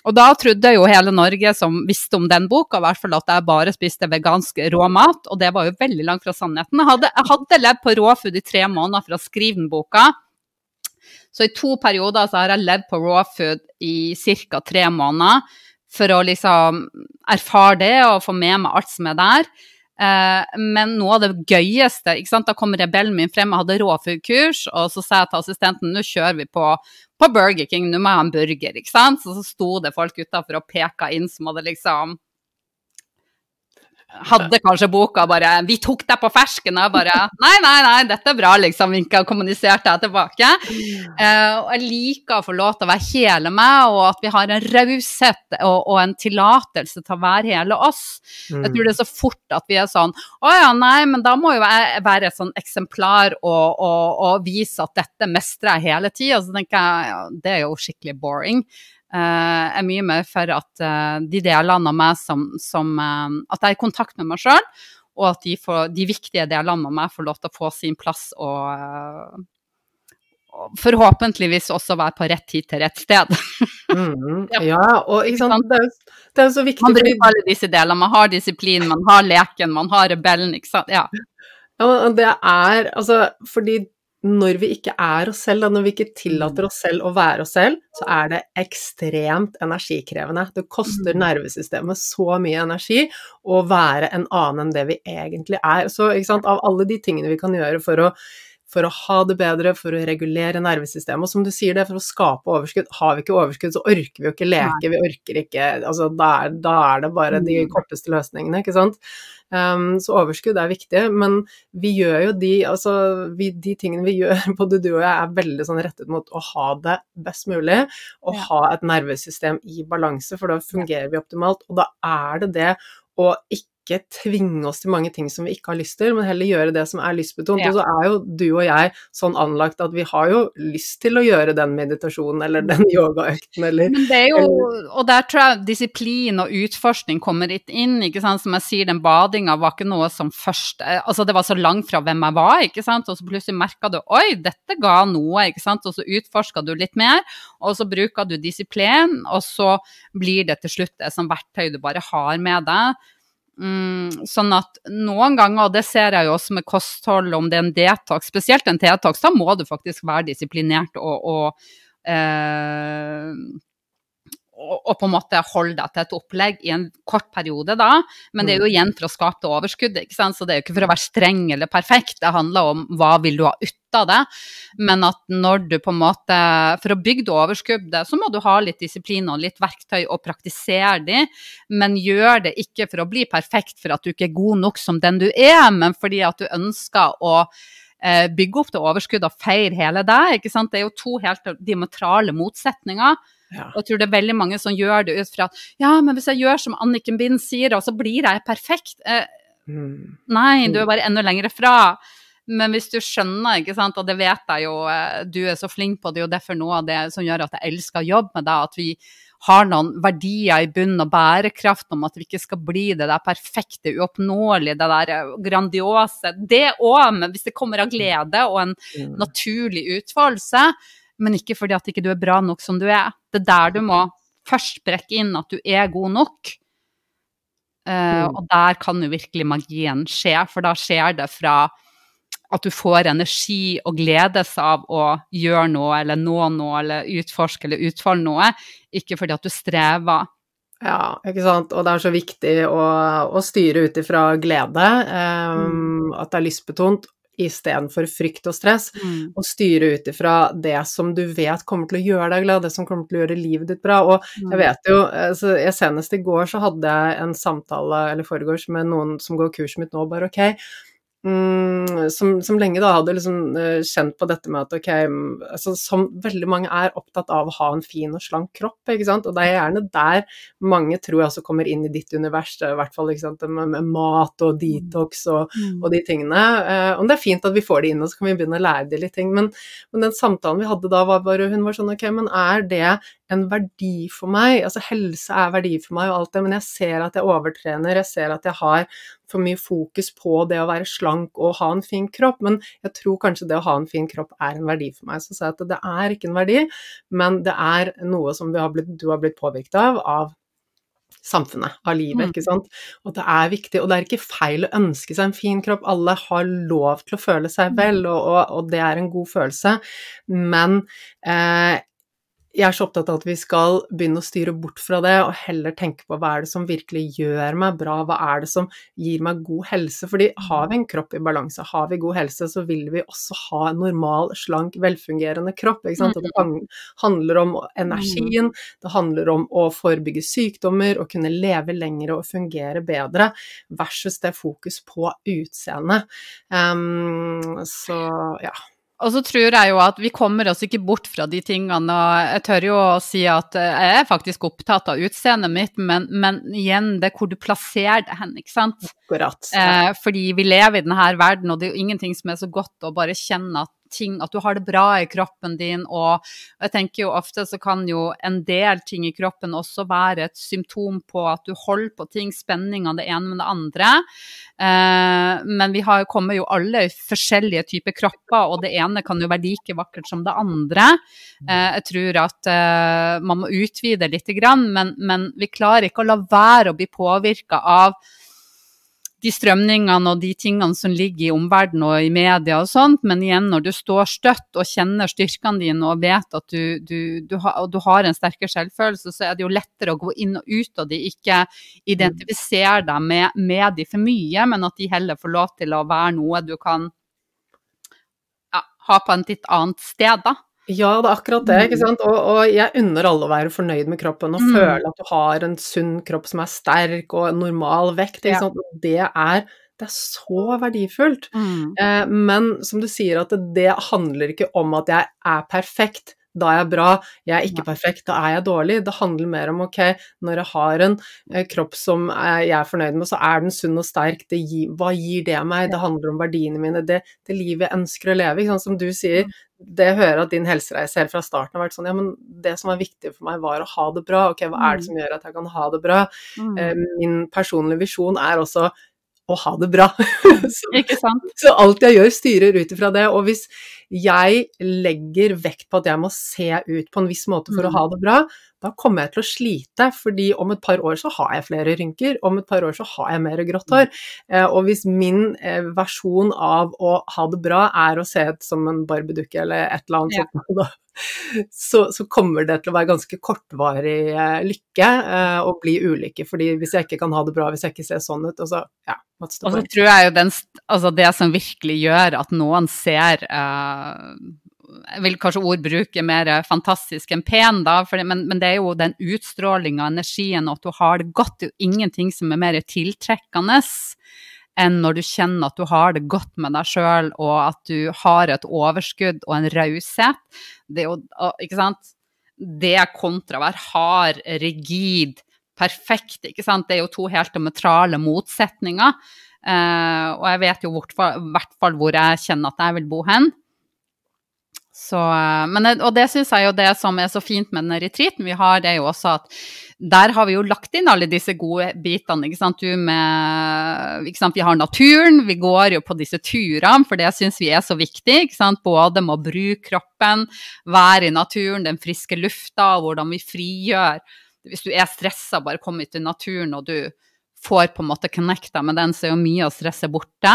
Og da trodde jo hele Norge som visste om den boka, i hvert fall at jeg bare spiste vegansk råmat, og det var jo veldig langt fra sannheten. Jeg hadde, jeg hadde levd på raw food i tre måneder for å skrive den boka. Så i to perioder så har jeg levd på raw food i ca. tre måneder for å liksom erfare det og få med meg alt som er der. Eh, men noe av det gøyeste ikke sant? Da kom rebellen min frem, jeg hadde råfugl-kurs, og så sa jeg til assistenten nå kjører vi på, på Burger King, nå må jeg ha en burger. ikke sant? Så, så sto det folk utafor og peka inn som hadde liksom hadde kanskje boka bare 'Vi tok deg på fersken', og bare 'Nei, nei, nei, dette er bra', liksom. Vinka og kommuniserte jeg tilbake. Uh, og jeg liker å få lov til å være hele meg, og at vi har en raushet og, og en tillatelse til å være hele oss. Mm. Jeg tror det er så fort at vi er sånn 'Å ja, nei, men da må jo jeg være et sånn eksemplar og, og, og vise at dette mestrer jeg hele tida'. Så tenker jeg ja, det er jo skikkelig boring. Eh, er mye mer for at uh, de delene av meg som, som uh, At jeg er i kontakt med meg sjøl, og at de, får, de, viktige delene av meg får lov til å få sin plass og, og forhåpentligvis også være på rett tid til rett sted. mm, ja, og ikke sant, det er, det er så viktig Man bruker alle disse delene. Man har disiplin, man har leken, man har rebellen, ikke sant. Ja. Ja, det er altså fordi når vi ikke er oss selv, når vi ikke tillater oss selv å være oss selv, så er det ekstremt energikrevende. Det koster mm. nervesystemet så mye energi å være en annen enn det vi egentlig er. Så av alle de tingene vi kan gjøre for å, for å ha det bedre, for å regulere nervesystemet, og som du sier det, for å skape overskudd Har vi ikke overskudd, så orker vi jo ikke leke, vi orker ikke altså, da, er, da er det bare de mm. korteste løsningene, ikke sant. Um, så overskudd er viktig, men vi gjør jo de, altså, vi, de tingene vi gjør, både du og jeg, er veldig sånn rettet mot å ha det best mulig, og ja. ha et nervesystem i balanse, for da fungerer vi optimalt. Og da er det det å ikke ikke tvinge oss til mange ting som vi ikke har lyst til, men heller gjøre det som er lystbetont. Ja. Og så er jo du og jeg sånn anlagt at vi har jo lyst til å gjøre den meditasjonen eller den yogaøkten eller Men det er jo, og der tror jeg disiplin og utforskning kommer litt inn, ikke sant. Som jeg sier, den badinga var ikke noe som først eh, Altså det var så langt fra hvem jeg var, ikke sant. Og så plutselig merka du oi, dette ga noe, ikke sant. Og så utforska du litt mer, og så bruker du disiplin, og så blir det til slutt det som verktøy du bare har med deg. Mm, sånn at noen ganger, og det ser jeg jo også med kosthold, om det er en detox, spesielt en detox, da må du faktisk være disiplinert og, og eh, og, på en måte holde deg til et opplegg i en kort periode da, men det er jo mm. igjen for å skape det overskuddet, ikke sant? så det er jo ikke for å være streng eller perfekt, det handler om hva vil du ha ut av det, men at når du på en måte, for å bygge det overskuddet, så må du ha litt disiplin og litt verktøy og praktisere de, men gjør det ikke for å bli perfekt for at du ikke er god nok som den du er, men fordi at du ønsker å eh, bygge opp det overskuddet og feire hele deg. ikke sant? Det er jo to helt diametrale motsetninger. Ja. Og jeg tror det er veldig mange som gjør det ut fra at ja, men hvis jeg gjør som Anniken Bind sier, og så blir jeg perfekt. Eh, mm. Nei, du er bare enda lenger fra. Men hvis du skjønner, ikke sant, og det vet jeg jo, eh, du er så flink på det, og derfor noe av det som gjør at jeg elsker å jobbe med deg, at vi har noen verdier i bunnen og bærekraft om at vi ikke skal bli det der perfekte, uoppnåelige, det der eh, grandiose. Det òg, men hvis det kommer av glede og en mm. naturlig utfoldelse, men ikke fordi at ikke du er bra nok som du er. Det er der du må først brekke inn at du er god nok. Uh, og der kan jo virkelig magien skje, for da skjer det fra at du får energi og gledes av å gjøre noe eller nå noe eller utforske eller utfolde noe, ikke fordi at du strever. Ja, ikke sant. Og det er så viktig å, å styre ut ifra glede, um, at det er lystbetont, istedenfor frykt og stress, mm. og styre ut ifra det som du vet kommer til å gjøre deg glad, det som kommer til å gjøre livet ditt bra. Og mm. jeg vet jo, altså, jeg Senest i går så hadde jeg en samtale, eller foregårs, med noen som går kurset mitt nå, bare ok Mm, som, som, lenge da hadde liksom uh, kjent på dette med at ok, altså, som veldig mange er opptatt av å ha en fin og slank kropp, ikke sant, og det er gjerne der mange tror jeg også kommer inn i ditt univers, i hvert fall ikke sant, med, med mat og detox og, mm. og de tingene. Uh, og det er fint at vi får det inn, og så kan vi begynne å lære de litt ting, men, men den samtalen vi hadde da, var bare Hun var sånn ok, men er det en verdi for meg? Altså helse er verdi for meg og alt det, men jeg ser at jeg overtrener, jeg ser at jeg har for mye fokus på det å være slank og ha en fin kropp, men jeg tror kanskje det å ha en fin kropp er en verdi for meg. Så sa jeg at det er ikke en verdi, men det er noe som har blitt, du har blitt påvirket av, av samfunnet, av livet, mm. ikke sant. Og det er viktig, og det er ikke feil å ønske seg en fin kropp, alle har lov til å føle seg mm. vel, og, og, og det er en god følelse, men eh, jeg er så opptatt av at vi skal begynne å styre bort fra det, og heller tenke på hva er det som virkelig gjør meg bra, hva er det som gir meg god helse? Fordi har vi en kropp i balanse, har vi god helse, så vil vi også ha en normal, slank, velfungerende kropp. Og det mm. handler om energien, mm. det handler om å forebygge sykdommer, og kunne leve lenger og fungere bedre, versus det fokus på utseendet. Um, så ja. Og så tror jeg jo at vi kommer oss ikke bort fra de tingene. Og jeg tør jo å si at jeg er faktisk opptatt av utseendet mitt, men, men, igjen, det er hvor du plasserer det hen, ikke sant. Akkurat. Eh, fordi vi lever i denne verden, og det er jo ingenting som er så godt å bare kjenne at ting, at du har det bra i kroppen din. Og jeg tenker jo ofte så kan jo en del ting i kroppen også være et symptom på at du holder på ting, spenning av det ene med det andre. Eh, men vi har, kommer jo alle i forskjellige typer kropper, og det ene kan jo være like vakkert som det andre. Eh, jeg tror at eh, man må utvide litt, men, men vi klarer ikke å la være å bli påvirka av de strømningene og de tingene som ligger i omverdenen og i media og sånt, men igjen, når du står støtt og kjenner styrkene dine og vet at du, du, du, har, du har, en sterkere selvfølelse, så er det jo lettere å gå inn og ut av de, ikke identifisere deg med, med de for mye, men at de heller får lov til å være noe du kan ja, ha på en litt annet sted, da. Ja, det er akkurat det. ikke mm. sant? Og, og jeg unner alle å være fornøyd med kroppen og mm. føle at du har en sunn kropp som er sterk og normal vekt. ikke sant? Det er, det er så verdifullt. Mm. Eh, men som du sier, at det, det handler ikke om at jeg er perfekt da er jeg bra, jeg er ikke perfekt, da er jeg dårlig. Det handler mer om ok, når jeg har en eh, kropp som jeg er fornøyd med, så er den sunn og sterk, gir, hva gir det meg? Det handler om verdiene mine, det, det livet jeg ønsker å leve. Sånn som du sier, det jeg hører at din helsereise helt fra starten har vært sånn ja, men det som var viktig for meg, var å ha det bra. Ok, hva er det mm. som gjør at jeg kan ha det bra? Mm. Eh, min personlige visjon er også å ha det bra. så, Ikke sant? så alt jeg gjør, styrer ut ifra det. Og hvis jeg legger vekt på at jeg må se ut på en viss måte for mm. å ha det bra, da kommer jeg til å slite, fordi om et par år så har jeg flere rynker, om et par år så har jeg mer grått hår. Eh, og hvis min eh, versjon av å ha det bra er å se ut som en barbiedukke eller et eller annet ja. sånt, så, så, kommer det til å være ganske kortvarig eh, lykke og bli ulykke. fordi hvis jeg ikke kan ha det bra, hvis jeg ikke ser sånn ut, og så ja, og så tror jeg jo den, altså det som virkelig gjør at noen ser uh, Jeg vil kanskje ordbruke mer fantastisk enn pen, da, det, men, men, det er jo den utstrålinga, energien, og at du har det godt. Det er jo ingenting som er mer tiltrekkende enn når du kjenner at du har det godt med deg sjøl, og at du har et overskudd og en raushet. Det er jo, ikke sant Det kontra å være hard, rigid, perfekt. ikke sant? Det er jo to helt diametrale motsetninger. Uh, og jeg vet jo i hvert fall hvor jeg kjenner at jeg vil bo hen. Så, uh, men, og det syns jeg jo det som er så fint med den retreaten vi har, det er jo også at der har vi jo lagt inn alle disse gode bitene. ikke sant? Du med, ikke sant? Vi har naturen, vi går jo på disse turene, for det syns vi er så viktig. ikke sant? Både med å bruke kroppen, være i naturen, den friske lufta, hvordan vi frigjør hvis du er stressa, bare kom ut i naturen og du får på en måte connecta med den, så er jo mye av stresset borte.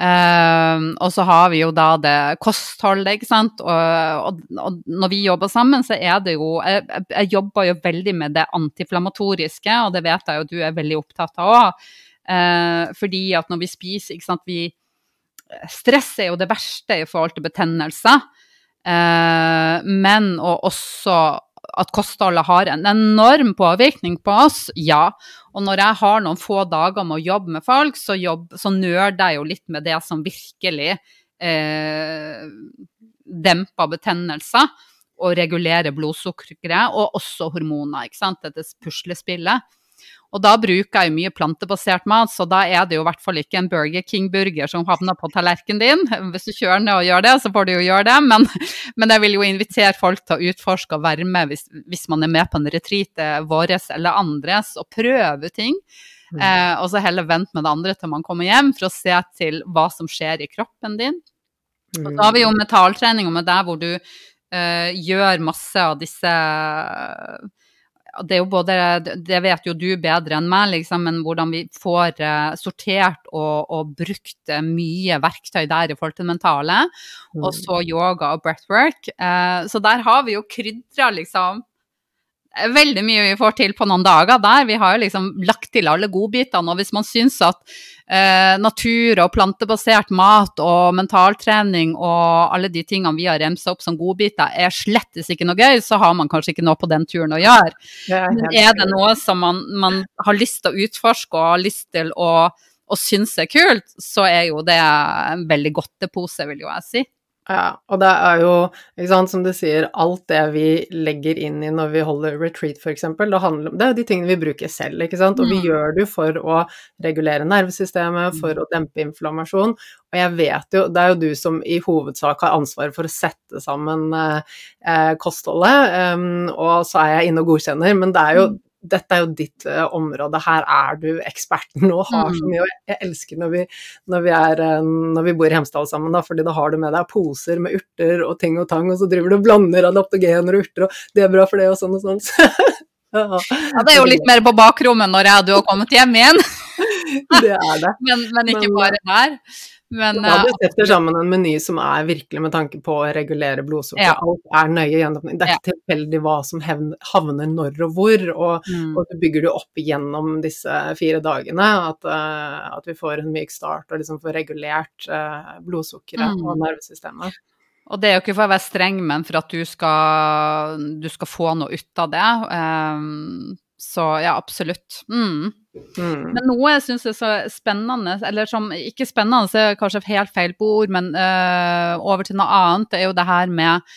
Uh, og så har vi jo da det kostholdet, ikke sant. Og, og, og, når vi jobber sammen, så er det jo Jeg, jeg jobber jo veldig med det antiflammatoriske, og det vet jeg jo du er veldig opptatt av òg. Uh, fordi at når vi spiser, ikke sant vi Stress er jo det verste i forhold til betennelser. Uh, men og også at kostholdet har en enorm påvirkning på oss, ja. Og når jeg har noen få dager med å jobbe med folk, så, jobb, så nøler jeg jo litt med det som virkelig eh, demper betennelser og regulerer blodsukkeret, og også hormoner, ikke sant, dette puslespillet. Og da bruker jeg jo mye plantebasert mat, så da er det jo i hvert fall ikke en Burger King-burger som havner på tallerkenen din. Hvis du kjører ned og gjør det, så får du jo gjøre det, men, men jeg vil jo invitere folk til å utforske og være med hvis, hvis man er med på en retreat vår eller andres, og prøve ting. Mm. Eh, og så heller vente med det andre til man kommer hjem, for å se til hva som skjer i kroppen din. Mm. Og så har vi jo mentaltrening med deg hvor du eh, gjør masse av disse det er jo både Det vet jo du bedre enn meg, liksom, men hvordan vi får uh, sortert og, og, brukt uh, mye verktøy der i forhold til det mentale. Mm. Og så yoga og breathwork. Uh, så der har vi jo krydra, liksom veldig mye vi får til på noen dager der. Vi har jo liksom lagt til alle godbitene. Og hvis man syns at eh, natur og plantebasert mat og mentaltrening og alle de tingene vi har remsa opp som godbiter, er slettes ikke noe gøy, så har man kanskje ikke noe på den turen å gjøre. Men er det noe som man, man har lyst til å utforske og har lyst til å, og synes er kult, så er jo det en veldig godtepose, vil jo jeg si. Ja, og det er jo, ikke sant, som du sier, alt det vi legger inn i når vi holder retreat, f.eks., det handler Det er jo de tingene vi bruker selv, ikke sant, og vi Mm. gjør det jo for å regulere nervesystemet, for å dempe inflammasjon, og jeg vet jo Det er jo du som i hovedsak har ansvaret for å sette sammen eh, eh, kostholdet, um, og så er jeg inne og godkjenner, men det er jo dette er jo ditt eh, område, her er du eksperten og har så Mm. mye. Og jeg, jeg elsker når vi, når, vi er, eh, når vi bor i Hemsedal sammen, da, fordi da har du med deg poser med urter og ting og tang, og så driver du og blander adaptogener og urter, og det er bra for det og sånn og sånn. ja, Ja, det er jo litt mer på bakrommet når jeg og du har kommet hjem igjen, det er det. men, men ikke Men, bare der. Men Ja, eh, du setter sammen en meny som er virkelig med tanke på å regulere blodsukker. Ja. Alt er nøye gjennom Det er ikke tilfeldig hva som havner når og hvor, og, mm. og du bygger det opp gjennom disse fire dagene. At, uh, at vi får en myk start og liksom får regulert uh, blodsukkeret Mm. og nervesystemet. Og det er jo ikke for å være streng, men for at du skal, du skal få noe ut av det. Um, så ja, absolutt. Mm. Mm. Men noe jeg syns er så spennende, eller som ikke spennende, så er kanskje helt feil på ord, men uh, over til noe annet, det er jo det her med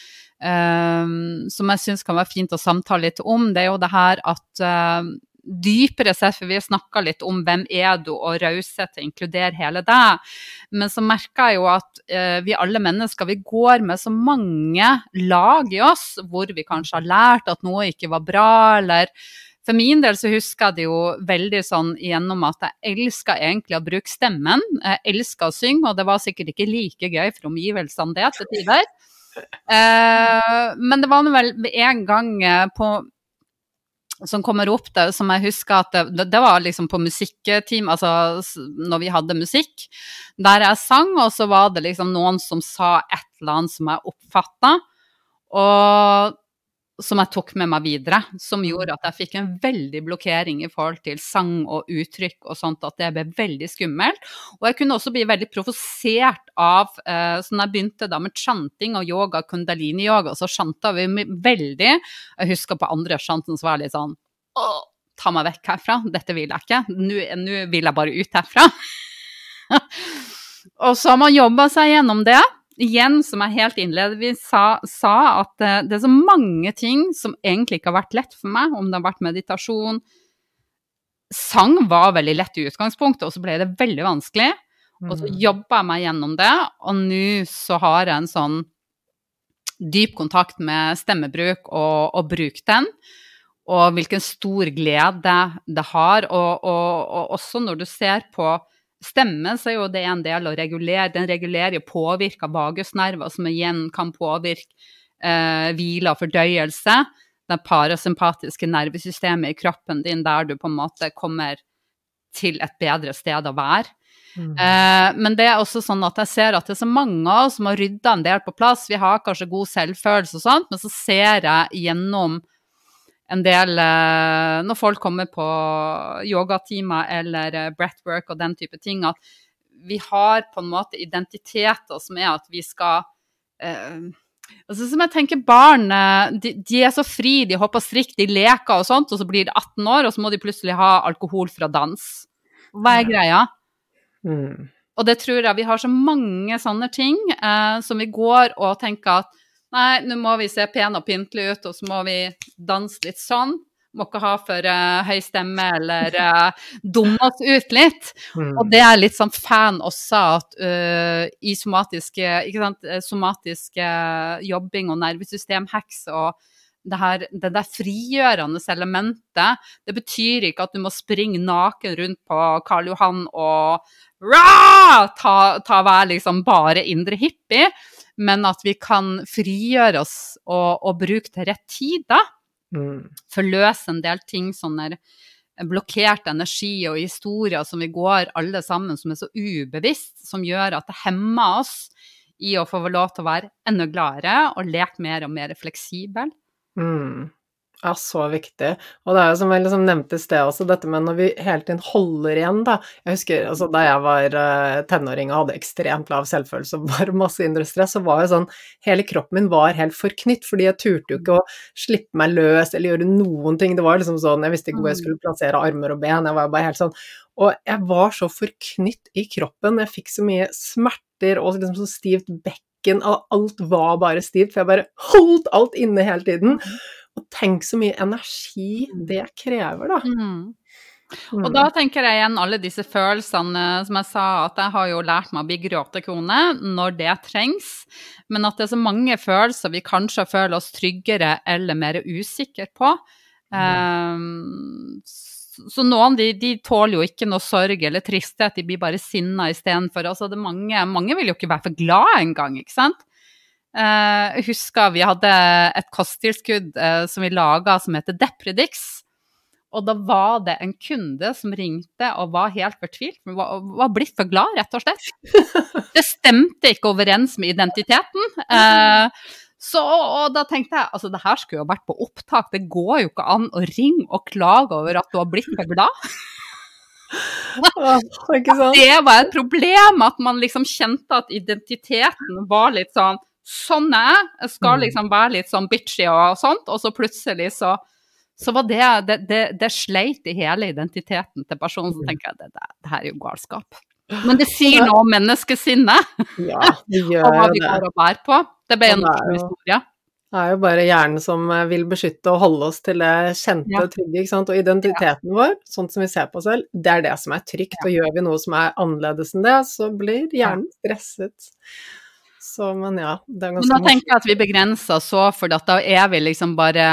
uh, Som jeg syns kan være fint å samtale litt om, det er jo det her at uh, dypere sett, for vi har snakka litt om hvem er du, og raushet inkluderer hele deg. Men så merker jeg jo at eh, vi alle mennesker vi går med så mange lag i oss, hvor vi kanskje har lært at noe ikke var bra, eller for min del så husker jeg det jo veldig sånn gjennom at jeg elska egentlig å bruke stemmen. Jeg elska å synge, og det var sikkert ikke like gøy for omgivelsene det til tider. Eh, men det var vel en gang eh, på som kommer opp det, som jeg husker at det, det var liksom på musikkteam, altså når vi hadde musikk, der jeg sang, og så var det liksom noen som sa et eller annet som jeg oppfatta, og som jeg tok med meg videre, som gjorde at jeg fikk en veldig blokkering i forhold til sang og uttrykk og sånt, at det ble veldig skummelt. Og jeg kunne også bli veldig provosert av eh, Så når jeg begynte da med chanting og yoga, kundalini-yoga, så chanta vi veldig. Jeg husker på andre chanten så var jeg litt sånn Å, ta meg vekk herfra, dette vil jeg ikke. Nå nå vil jeg bare ut herfra. og så har man jobba seg gjennom det. Igjen, som jeg helt innledningsvis sa, sa, at eh, det er så mange ting som egentlig ikke har vært lett for meg, om det har vært meditasjon. Sang var veldig lett i utgangspunktet, og så ble det veldig vanskelig. Og så Mm. jobba jeg meg gjennom det, og nå så har jeg en sånn dyp kontakt med stemmebruk og, og bruk den. Og hvilken stor glede det har. Og, og, og også når du ser på stemme, så er jo det en del å regulere. Den regulerer og påvirker vagusnerver, som igjen kan påvirke eh, hvile og fordøyelse. Det parasympatiske nervesystemet i kroppen din, der du på en måte kommer til et bedre sted å være. Mm. Eh, men det er også sånn at jeg ser at det er så mange av oss som har rydda en del på plass. Vi har kanskje god selvfølelse og sånt, men så ser jeg gjennom en del eh, Når folk kommer på yogatimer eller eh, breathwork og den type ting, at vi har på en måte identiteter som er at vi skal eh, altså Som jeg tenker barn, eh, de, de er så fri, de hopper strikk, de leker og sånt, og så blir de 18 år, og så må de plutselig ha alkohol fra dans. Hva er greia? Mm. Og det tror jeg vi har så mange sånne ting eh, som vi går og tenker at nei, nå må vi se pene og pyntelige ut, og så må vi danse litt sånn. Må ikke ha for uh, høy stemme eller uh, dumme oss ut litt. Mm. Og det er litt sånn fan også at uh, i somatiske, sant, somatiske jobbing og nervesystemhacks og det, her, det der frigjørende elementet, det betyr ikke at du må springe naken rundt på Karl Johan og Rah! ta, ta være liksom bare indre hippie, men at vi kan frigjøre oss og, og bruke til rett tid, da Mm. forløse en del ting, sånne blokkert energi og historier som vi går alle sammen, som er så ubevisst, som gjør at det hemmer oss i å få lov til å være enda gladere og leke mer og mer fleksibel. Mm. Ja, så viktig. Og det er jo som jeg liksom nevnte i sted også, dette med når vi hele tiden holder igjen, da. Jeg husker altså da jeg var uh, tenåring og hadde ekstremt lav selvfølelse og bare masse indre stress, så var jo sånn Hele kroppen min var helt forknytt, fordi jeg turte jo ikke å slippe meg løs eller gjøre noen ting. Det var liksom sånn Jeg visste ikke hvor jeg skulle plassere armer og ben, jeg var bare helt sånn Og jeg var så forknytt i kroppen, jeg fikk så mye smerter og liksom så stivt bekken, alt var bare stivt, for jeg bare holdt alt inne hele tiden. Og tenk så mye energi det krever, da. Mm. Og da tenker jeg igjen alle disse følelsene, som jeg sa, at jeg har jo lært meg å bli gråtekone når det trengs, men at det er så mange følelser vi kanskje føler oss tryggere eller mer usikre på. Um, så noen de, de, tåler jo ikke noe sorg eller tristhet, de blir bare sinna istedenfor. Altså mange, mange vil jo ikke være for glad engang, ikke sant. Uh, jeg husker vi hadde et kosttilskudd uh, som vi laga som heter Depredix. Og da var det en kunde som ringte og var helt fortvilt. Var, var blitt for glad, rett og slett. Det stemte ikke overens med identiteten. Uh, så og da tenkte jeg altså det her skulle jo vært på opptak, det går jo ikke an å ringe og klage over at du har blitt for glad. det var et problem, at man liksom kjente at identiteten var litt sånn Sånn er jeg. Jeg skal mm. liksom være litt sånn bitchy og sånt, og så plutselig så så var det Det, det, det sleit i hele identiteten til personen. Så mm. tenker jeg det, det, det her er jo galskap. Men det sier noe om menneskesinnet. Ja, det gjør og hva vi går og bærer på. Det ble en morsom historie. Det er jo bare hjernen som eh, vil beskytte og holde oss til det kjente og trygge. ikke sant? Og identiteten ja. vår, sånn som vi ser på oss selv, det er det som er trygt. Ja. Og gjør vi noe som er annerledes enn det, så blir hjernen stresset. Så, men ja, det er ganske Men da tenker jeg at vi begrenser så, for da er vi liksom bare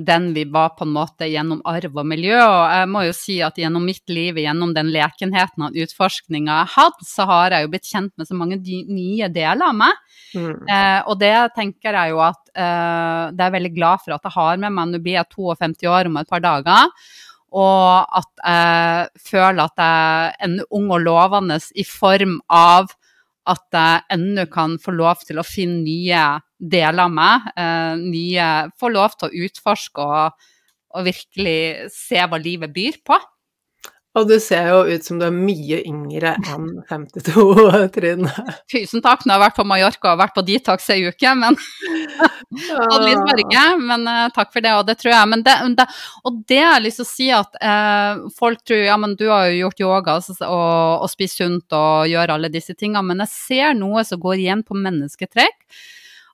den vi var på en måte gjennom arv og miljø. Og jeg må jo si at gjennom mitt liv, gjennom den lekenheten og utforskninga jeg hadde, så har jeg jo blitt kjent med så mange nye deler av meg. Mm. Eh, og det tenker jeg jo at eh, det er jeg veldig glad for at jeg har med meg. Nå blir jeg 52 år om et par dager. Og at jeg føler at jeg er ung og lovende i form av at jeg ennå kan få lov til å finne nye deler av meg. Eh, nye, få lov til å utforske og, og virkelig se hva livet byr på. Og du ser jo ut som du er mye yngre enn 52, Trine. Tusen takk. Nå har jeg vært på Mallorca og vært på detox ei uke, men Hadde litt farge, men uh, takk for det, og det tror jeg. Men det, det, og det har jeg lyst til å si at uh, folk tror ja, men du har jo gjort yoga og, og spist sunt og gjør alle disse tingene, men jeg ser noe som går igjen på mennesketrekk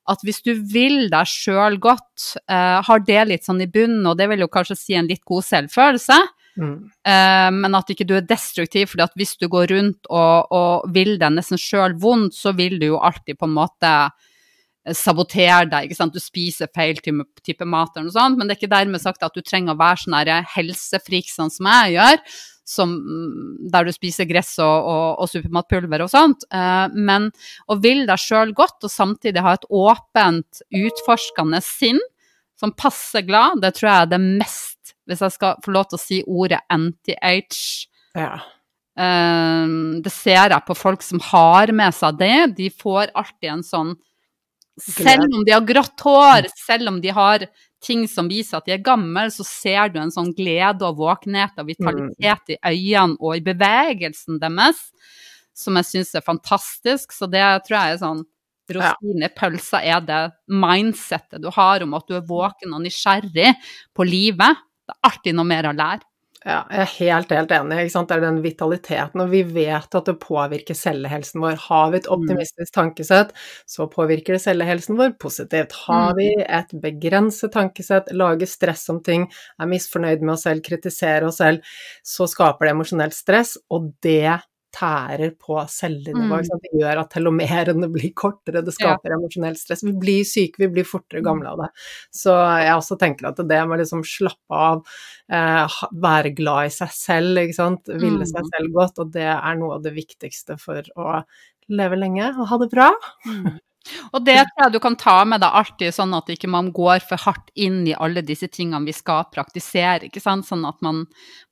at hvis du vil deg sjøl godt, uh, har det litt sånn i bunnen, og det vil jo kanskje si en litt god selvfølelse, Mm. Uh, men at ikke du er destruktiv, for hvis du går rundt og, og vil deg nesten sjøl vondt, så vil du jo alltid på en måte eh, sabotere deg. ikke sant? Du spiser feil type, mat, eller noe sånt, men det er ikke dermed sagt at du trenger å være sånn helsefrik sånn som jeg gjør, som, mm, der du spiser gress og, og, og supermatpulver og sånt. Uh, men å vil deg sjøl godt, og samtidig ha et åpent, utforskende sinn som passer glad, det tror jeg er det mest hvis jeg skal få lov til å si ordet anti-age. Ja. Um, det ser jeg på folk som har med seg det. De får alltid en sånn Selv om de har grått hår, selv om de har ting som viser at de er gamle, så ser du en sånn glede og våkenhet og vitalitet i øynene og i bevegelsen deres, som jeg syns er fantastisk. Så det tror jeg er sånn Rosinen i pølsa er det mindsettet du har om at du er våken og nysgjerrig på livet. Det er alltid noe mer å lære. Ja, jeg er helt, helt enig. Det er den vitaliteten, og vi vet at det påvirker cellehelsen vår. Har vi et mm. optimistisk tankesett, så påvirker det cellehelsen vår positivt. Har vi mm. et begrenset tankesett, lager stress om ting, er misfornøyd med oss selv, kritiserer oss selv, så skaper det emosjonelt stress, og det tærer på cellenivå. Mm. Det gjør at telomerene blir kortere, det skaper ja. emosjonelt stress. Vi blir syke, vi blir fortere mm. gamle av det. Så jeg også tenker at det med liksom slappe av, eh, være glad i seg selv, ikke sant, ville seg mm. selv godt, og det er noe av det viktigste for å leve lenge og ha det bra. Mm. Og det tror jeg du kan ta med deg alltid, sånn at ikke man går for hardt inn i alle disse tingene vi skal praktisere, ikke sant? sånn at man,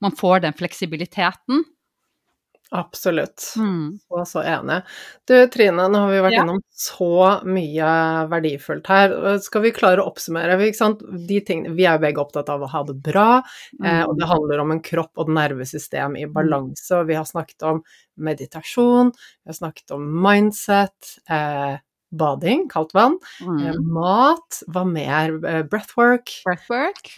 man får den fleksibiliteten. Absolutt. Mm. Så, så enig. Du Trine, nå har vi vært ja. innom så mye verdifullt her. Skal vi klare å oppsummere? Vi, tingene, vi er begge opptatt av å ha det bra, mm. eh, og det handler om en kropp og et nervesystem i mm. balanse. Og vi har snakket om meditasjon, vi har snakket om mindset. Eh, bading, kaldt vann, mm. eh, mat, hva mer? Eh, breathwork. Breathwork.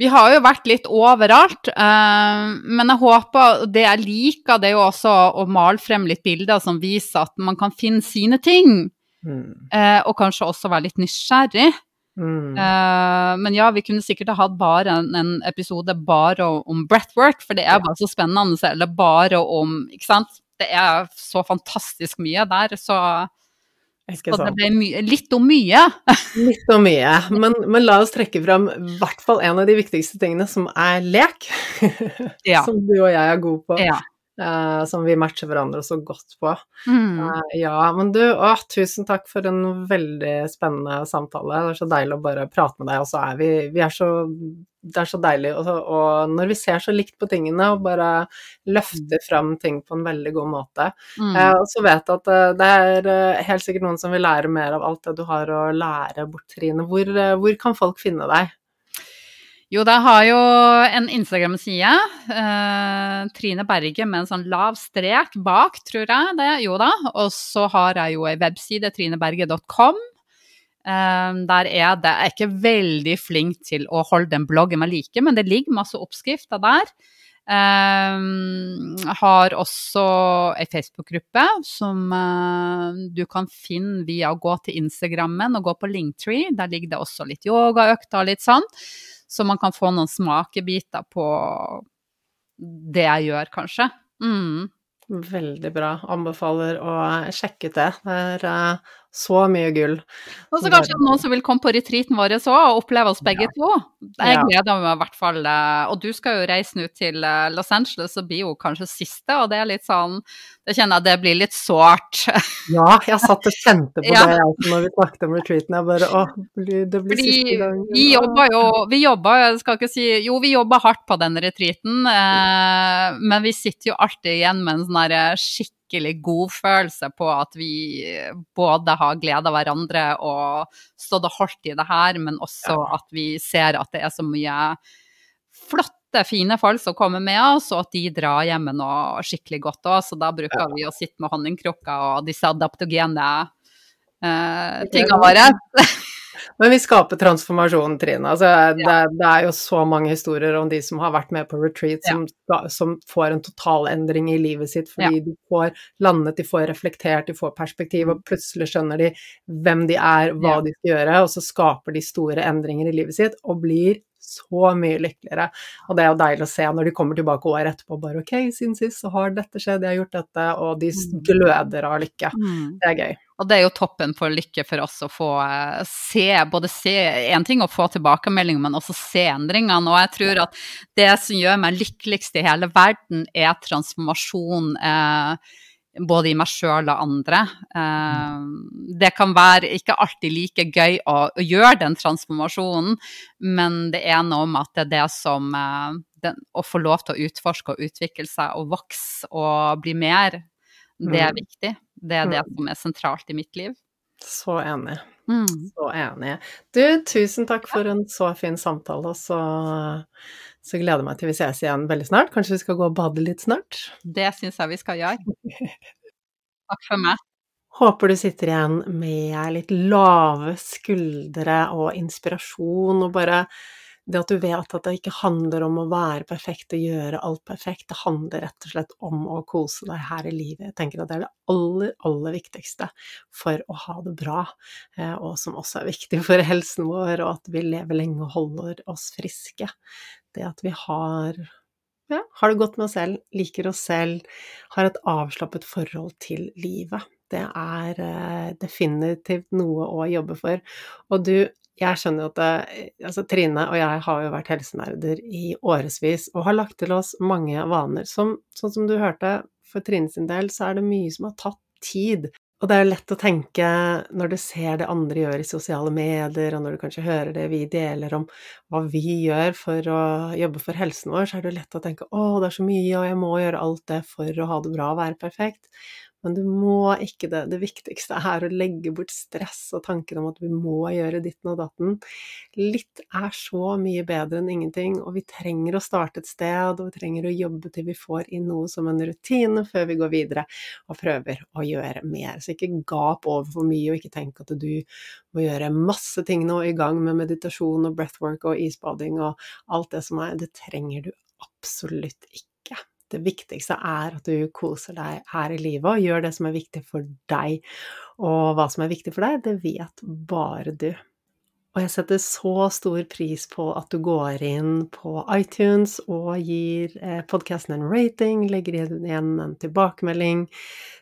Vi har jo vært litt overalt, uh, men jeg håper Det jeg liker, det er jo også å male frem litt bilder som viser at man kan finne sine ting. Mm. Uh, og kanskje også være litt nysgjerrig. Mm. Uh, men ja, vi kunne sikkert ha hatt bare en, en episode bare om breathwork, for det er bare så spennende. Eller bare om Ikke sant? Det er så fantastisk mye der, så så det ble litt om mye. litt om mye. Men, men, la oss trekke fram i hvert fall en av de viktigste tingene, som er lek. Ja. som du og jeg er gode på. Ja. Uh, som vi matcher hverandre så godt på. Mm. Uh, ja, men du, å, tusen takk for en veldig spennende samtale. Det er så deilig å bare prate med deg, og så er vi, vi er så det er så deilig. Og, og, når vi ser så likt på tingene og bare løfter fram ting på en veldig god måte. Mm. Uh, og så vet jeg at det er helt sikkert noen som vil lære mer av alt det du har å lære bort, Trine. Hvor, hvor kan folk finne deg? Jo, det har jo en Instagram-side. Eh, Trine Berge med en sånn lav strek bak, tror jeg det. Jo da. Og så har jeg jo ei webside, trineberge.com. Eh, der er det Jeg er ikke veldig flink til å holde den bloggen jeg liker, men det ligger masse oppskrifter der. Um, har også ei Facebook-gruppe som uh, du kan finne via å gå til Instagrammen og gå på Linktree. Der ligger det også litt yogaøkter og litt sånn. Så man kan få noen smakebiter på det jeg gjør, kanskje. Mm. Veldig bra. Anbefaler å sjekke ut det. Det er uh, så mye gull. Og så kanskje noen som vil komme på retreaten vår òg og oppleve oss begge ja. to. Jeg gleder meg i hvert fall. Eh, og du skal jo reise nå til eh, Los Angeles og blir jo kanskje siste, og det er litt sånn Det kjenner jeg det blir litt sårt. Ja, jeg satt og kjente på ja. det jeg, når vi snakket om retreaten. Jeg bare Å, det blir siste gang. Vi jobba jo Vi jobba, jeg skal ikke si Jo, vi jobba hardt på den retreaten, eh, men vi sitter jo alltid igjen med en sånn skikkelig skikkelig godfølelse på at vi både har gleda hverandre og stått og holdt i det her, men også ja. at vi ser at det er så mye flotte, fine folk som kommer med oss, og at de drar hjem med noe skikkelig godt òg. Så da bruker ja. vi å sitte med honningkrukka og disse adaptogene eh, tingene våre. Men vi skaper transformasjon, Trine. Altså, det, ja. det, er jo så mange historier om de som har vært med på retreat, som, ja. som får en totalendring i livet sitt fordi ja. de får landet, de får reflektert, de får perspektiv, og plutselig skjønner de hvem de er, hva de skal gjøre, og så skaper de store endringer i livet sitt og blir så mye lykkeligere. Og det er jo deilig å se når de kommer tilbake året etterpå bare OK, siden sist så har dette skjedd, jeg har gjort dette, og de mm. gløder av lykke. Mm. Det er gøy. Og det er jo toppen for lykke for oss å få eh, se, både se en ting å få tilbakemeldinger, men også se endringene. Og jeg tror at det som gjør meg lykkeligst i hele verden, er transformasjon. Eh, både i meg sjøl og andre. Eh, det kan være ikke alltid like gøy å, å, gjøre den transformasjonen, men det er noe med at det er det som eh, den, Å få lov til å utforske og utvikle seg og vokse og bli mer, det er mm. viktig. Det er det mm. som er sentralt i mitt liv. Så enig. Mm. Så enig. Du, tusen takk for en så fin samtale, og så så jeg gleder meg til vi ses igjen veldig snart. Kanskje vi skal gå og bade litt snart? Det syns jeg vi skal gjøre. Takk for meg. Håper du sitter igjen med litt lave skuldre og inspirasjon, og bare det at du vet at det ikke handler om å være perfekt og gjøre alt perfekt, det handler rett og slett om å kose deg her i livet. Jeg tenker at det er det aller, aller viktigste for å ha det bra, eh, og som også er viktig for helsen vår, og at vi lever lenge og holder oss friske det at vi har ja, har det godt med oss selv, liker oss selv, har et avslappet forhold til livet. Det er eh, definitivt noe å jobbe for. Og du, jeg skjønner at det, altså Trine og jeg har jo vært helsenerder i årevis og har lagt til oss mange vaner. Som, sånn som du hørte, for Trine sin del så er det mye som har tatt tid. Og det er jo lett å tenke, når du ser det andre gjør i sosiale medier, og når du kanskje hører det vi deler om hva vi gjør for å jobbe for helsen vår, så er det jo lett å tenke å, det er så mye, og jeg må gjøre alt det for å ha det bra og være perfekt. Men du må ikke det. Det viktigste er å legge bort stress og tanken om at vi må gjøre ditten og datten. Litt er så mye bedre enn ingenting, og vi trenger å starte et sted, og vi trenger å jobbe til vi får inn noe som en rutine før vi går videre og prøver å gjøre mer. Så ikke gap over for mye, og ikke tenk at du må gjøre masse ting nå i gang med meditasjon og breathwork og isbading og alt det som er. Det trenger du absolutt ikke. Det viktigste er at du koser deg her i livet og gjør det som er viktig for deg. Og hva som er viktig for deg, det vet bare du. Og jeg setter så stor pris på at du går inn på iTunes og gir eh, podkasten en rating, legger igjen en tilbakemelding,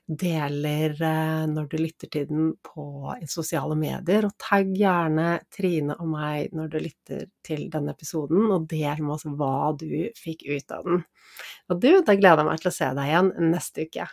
deler eh, når du lytter til den på sosiale medier, og tagg gjerne Trine og meg når du lytter til denne episoden, og del med oss hva du fikk ut av den. Og du, da gleder jeg meg til å se deg igjen neste uke.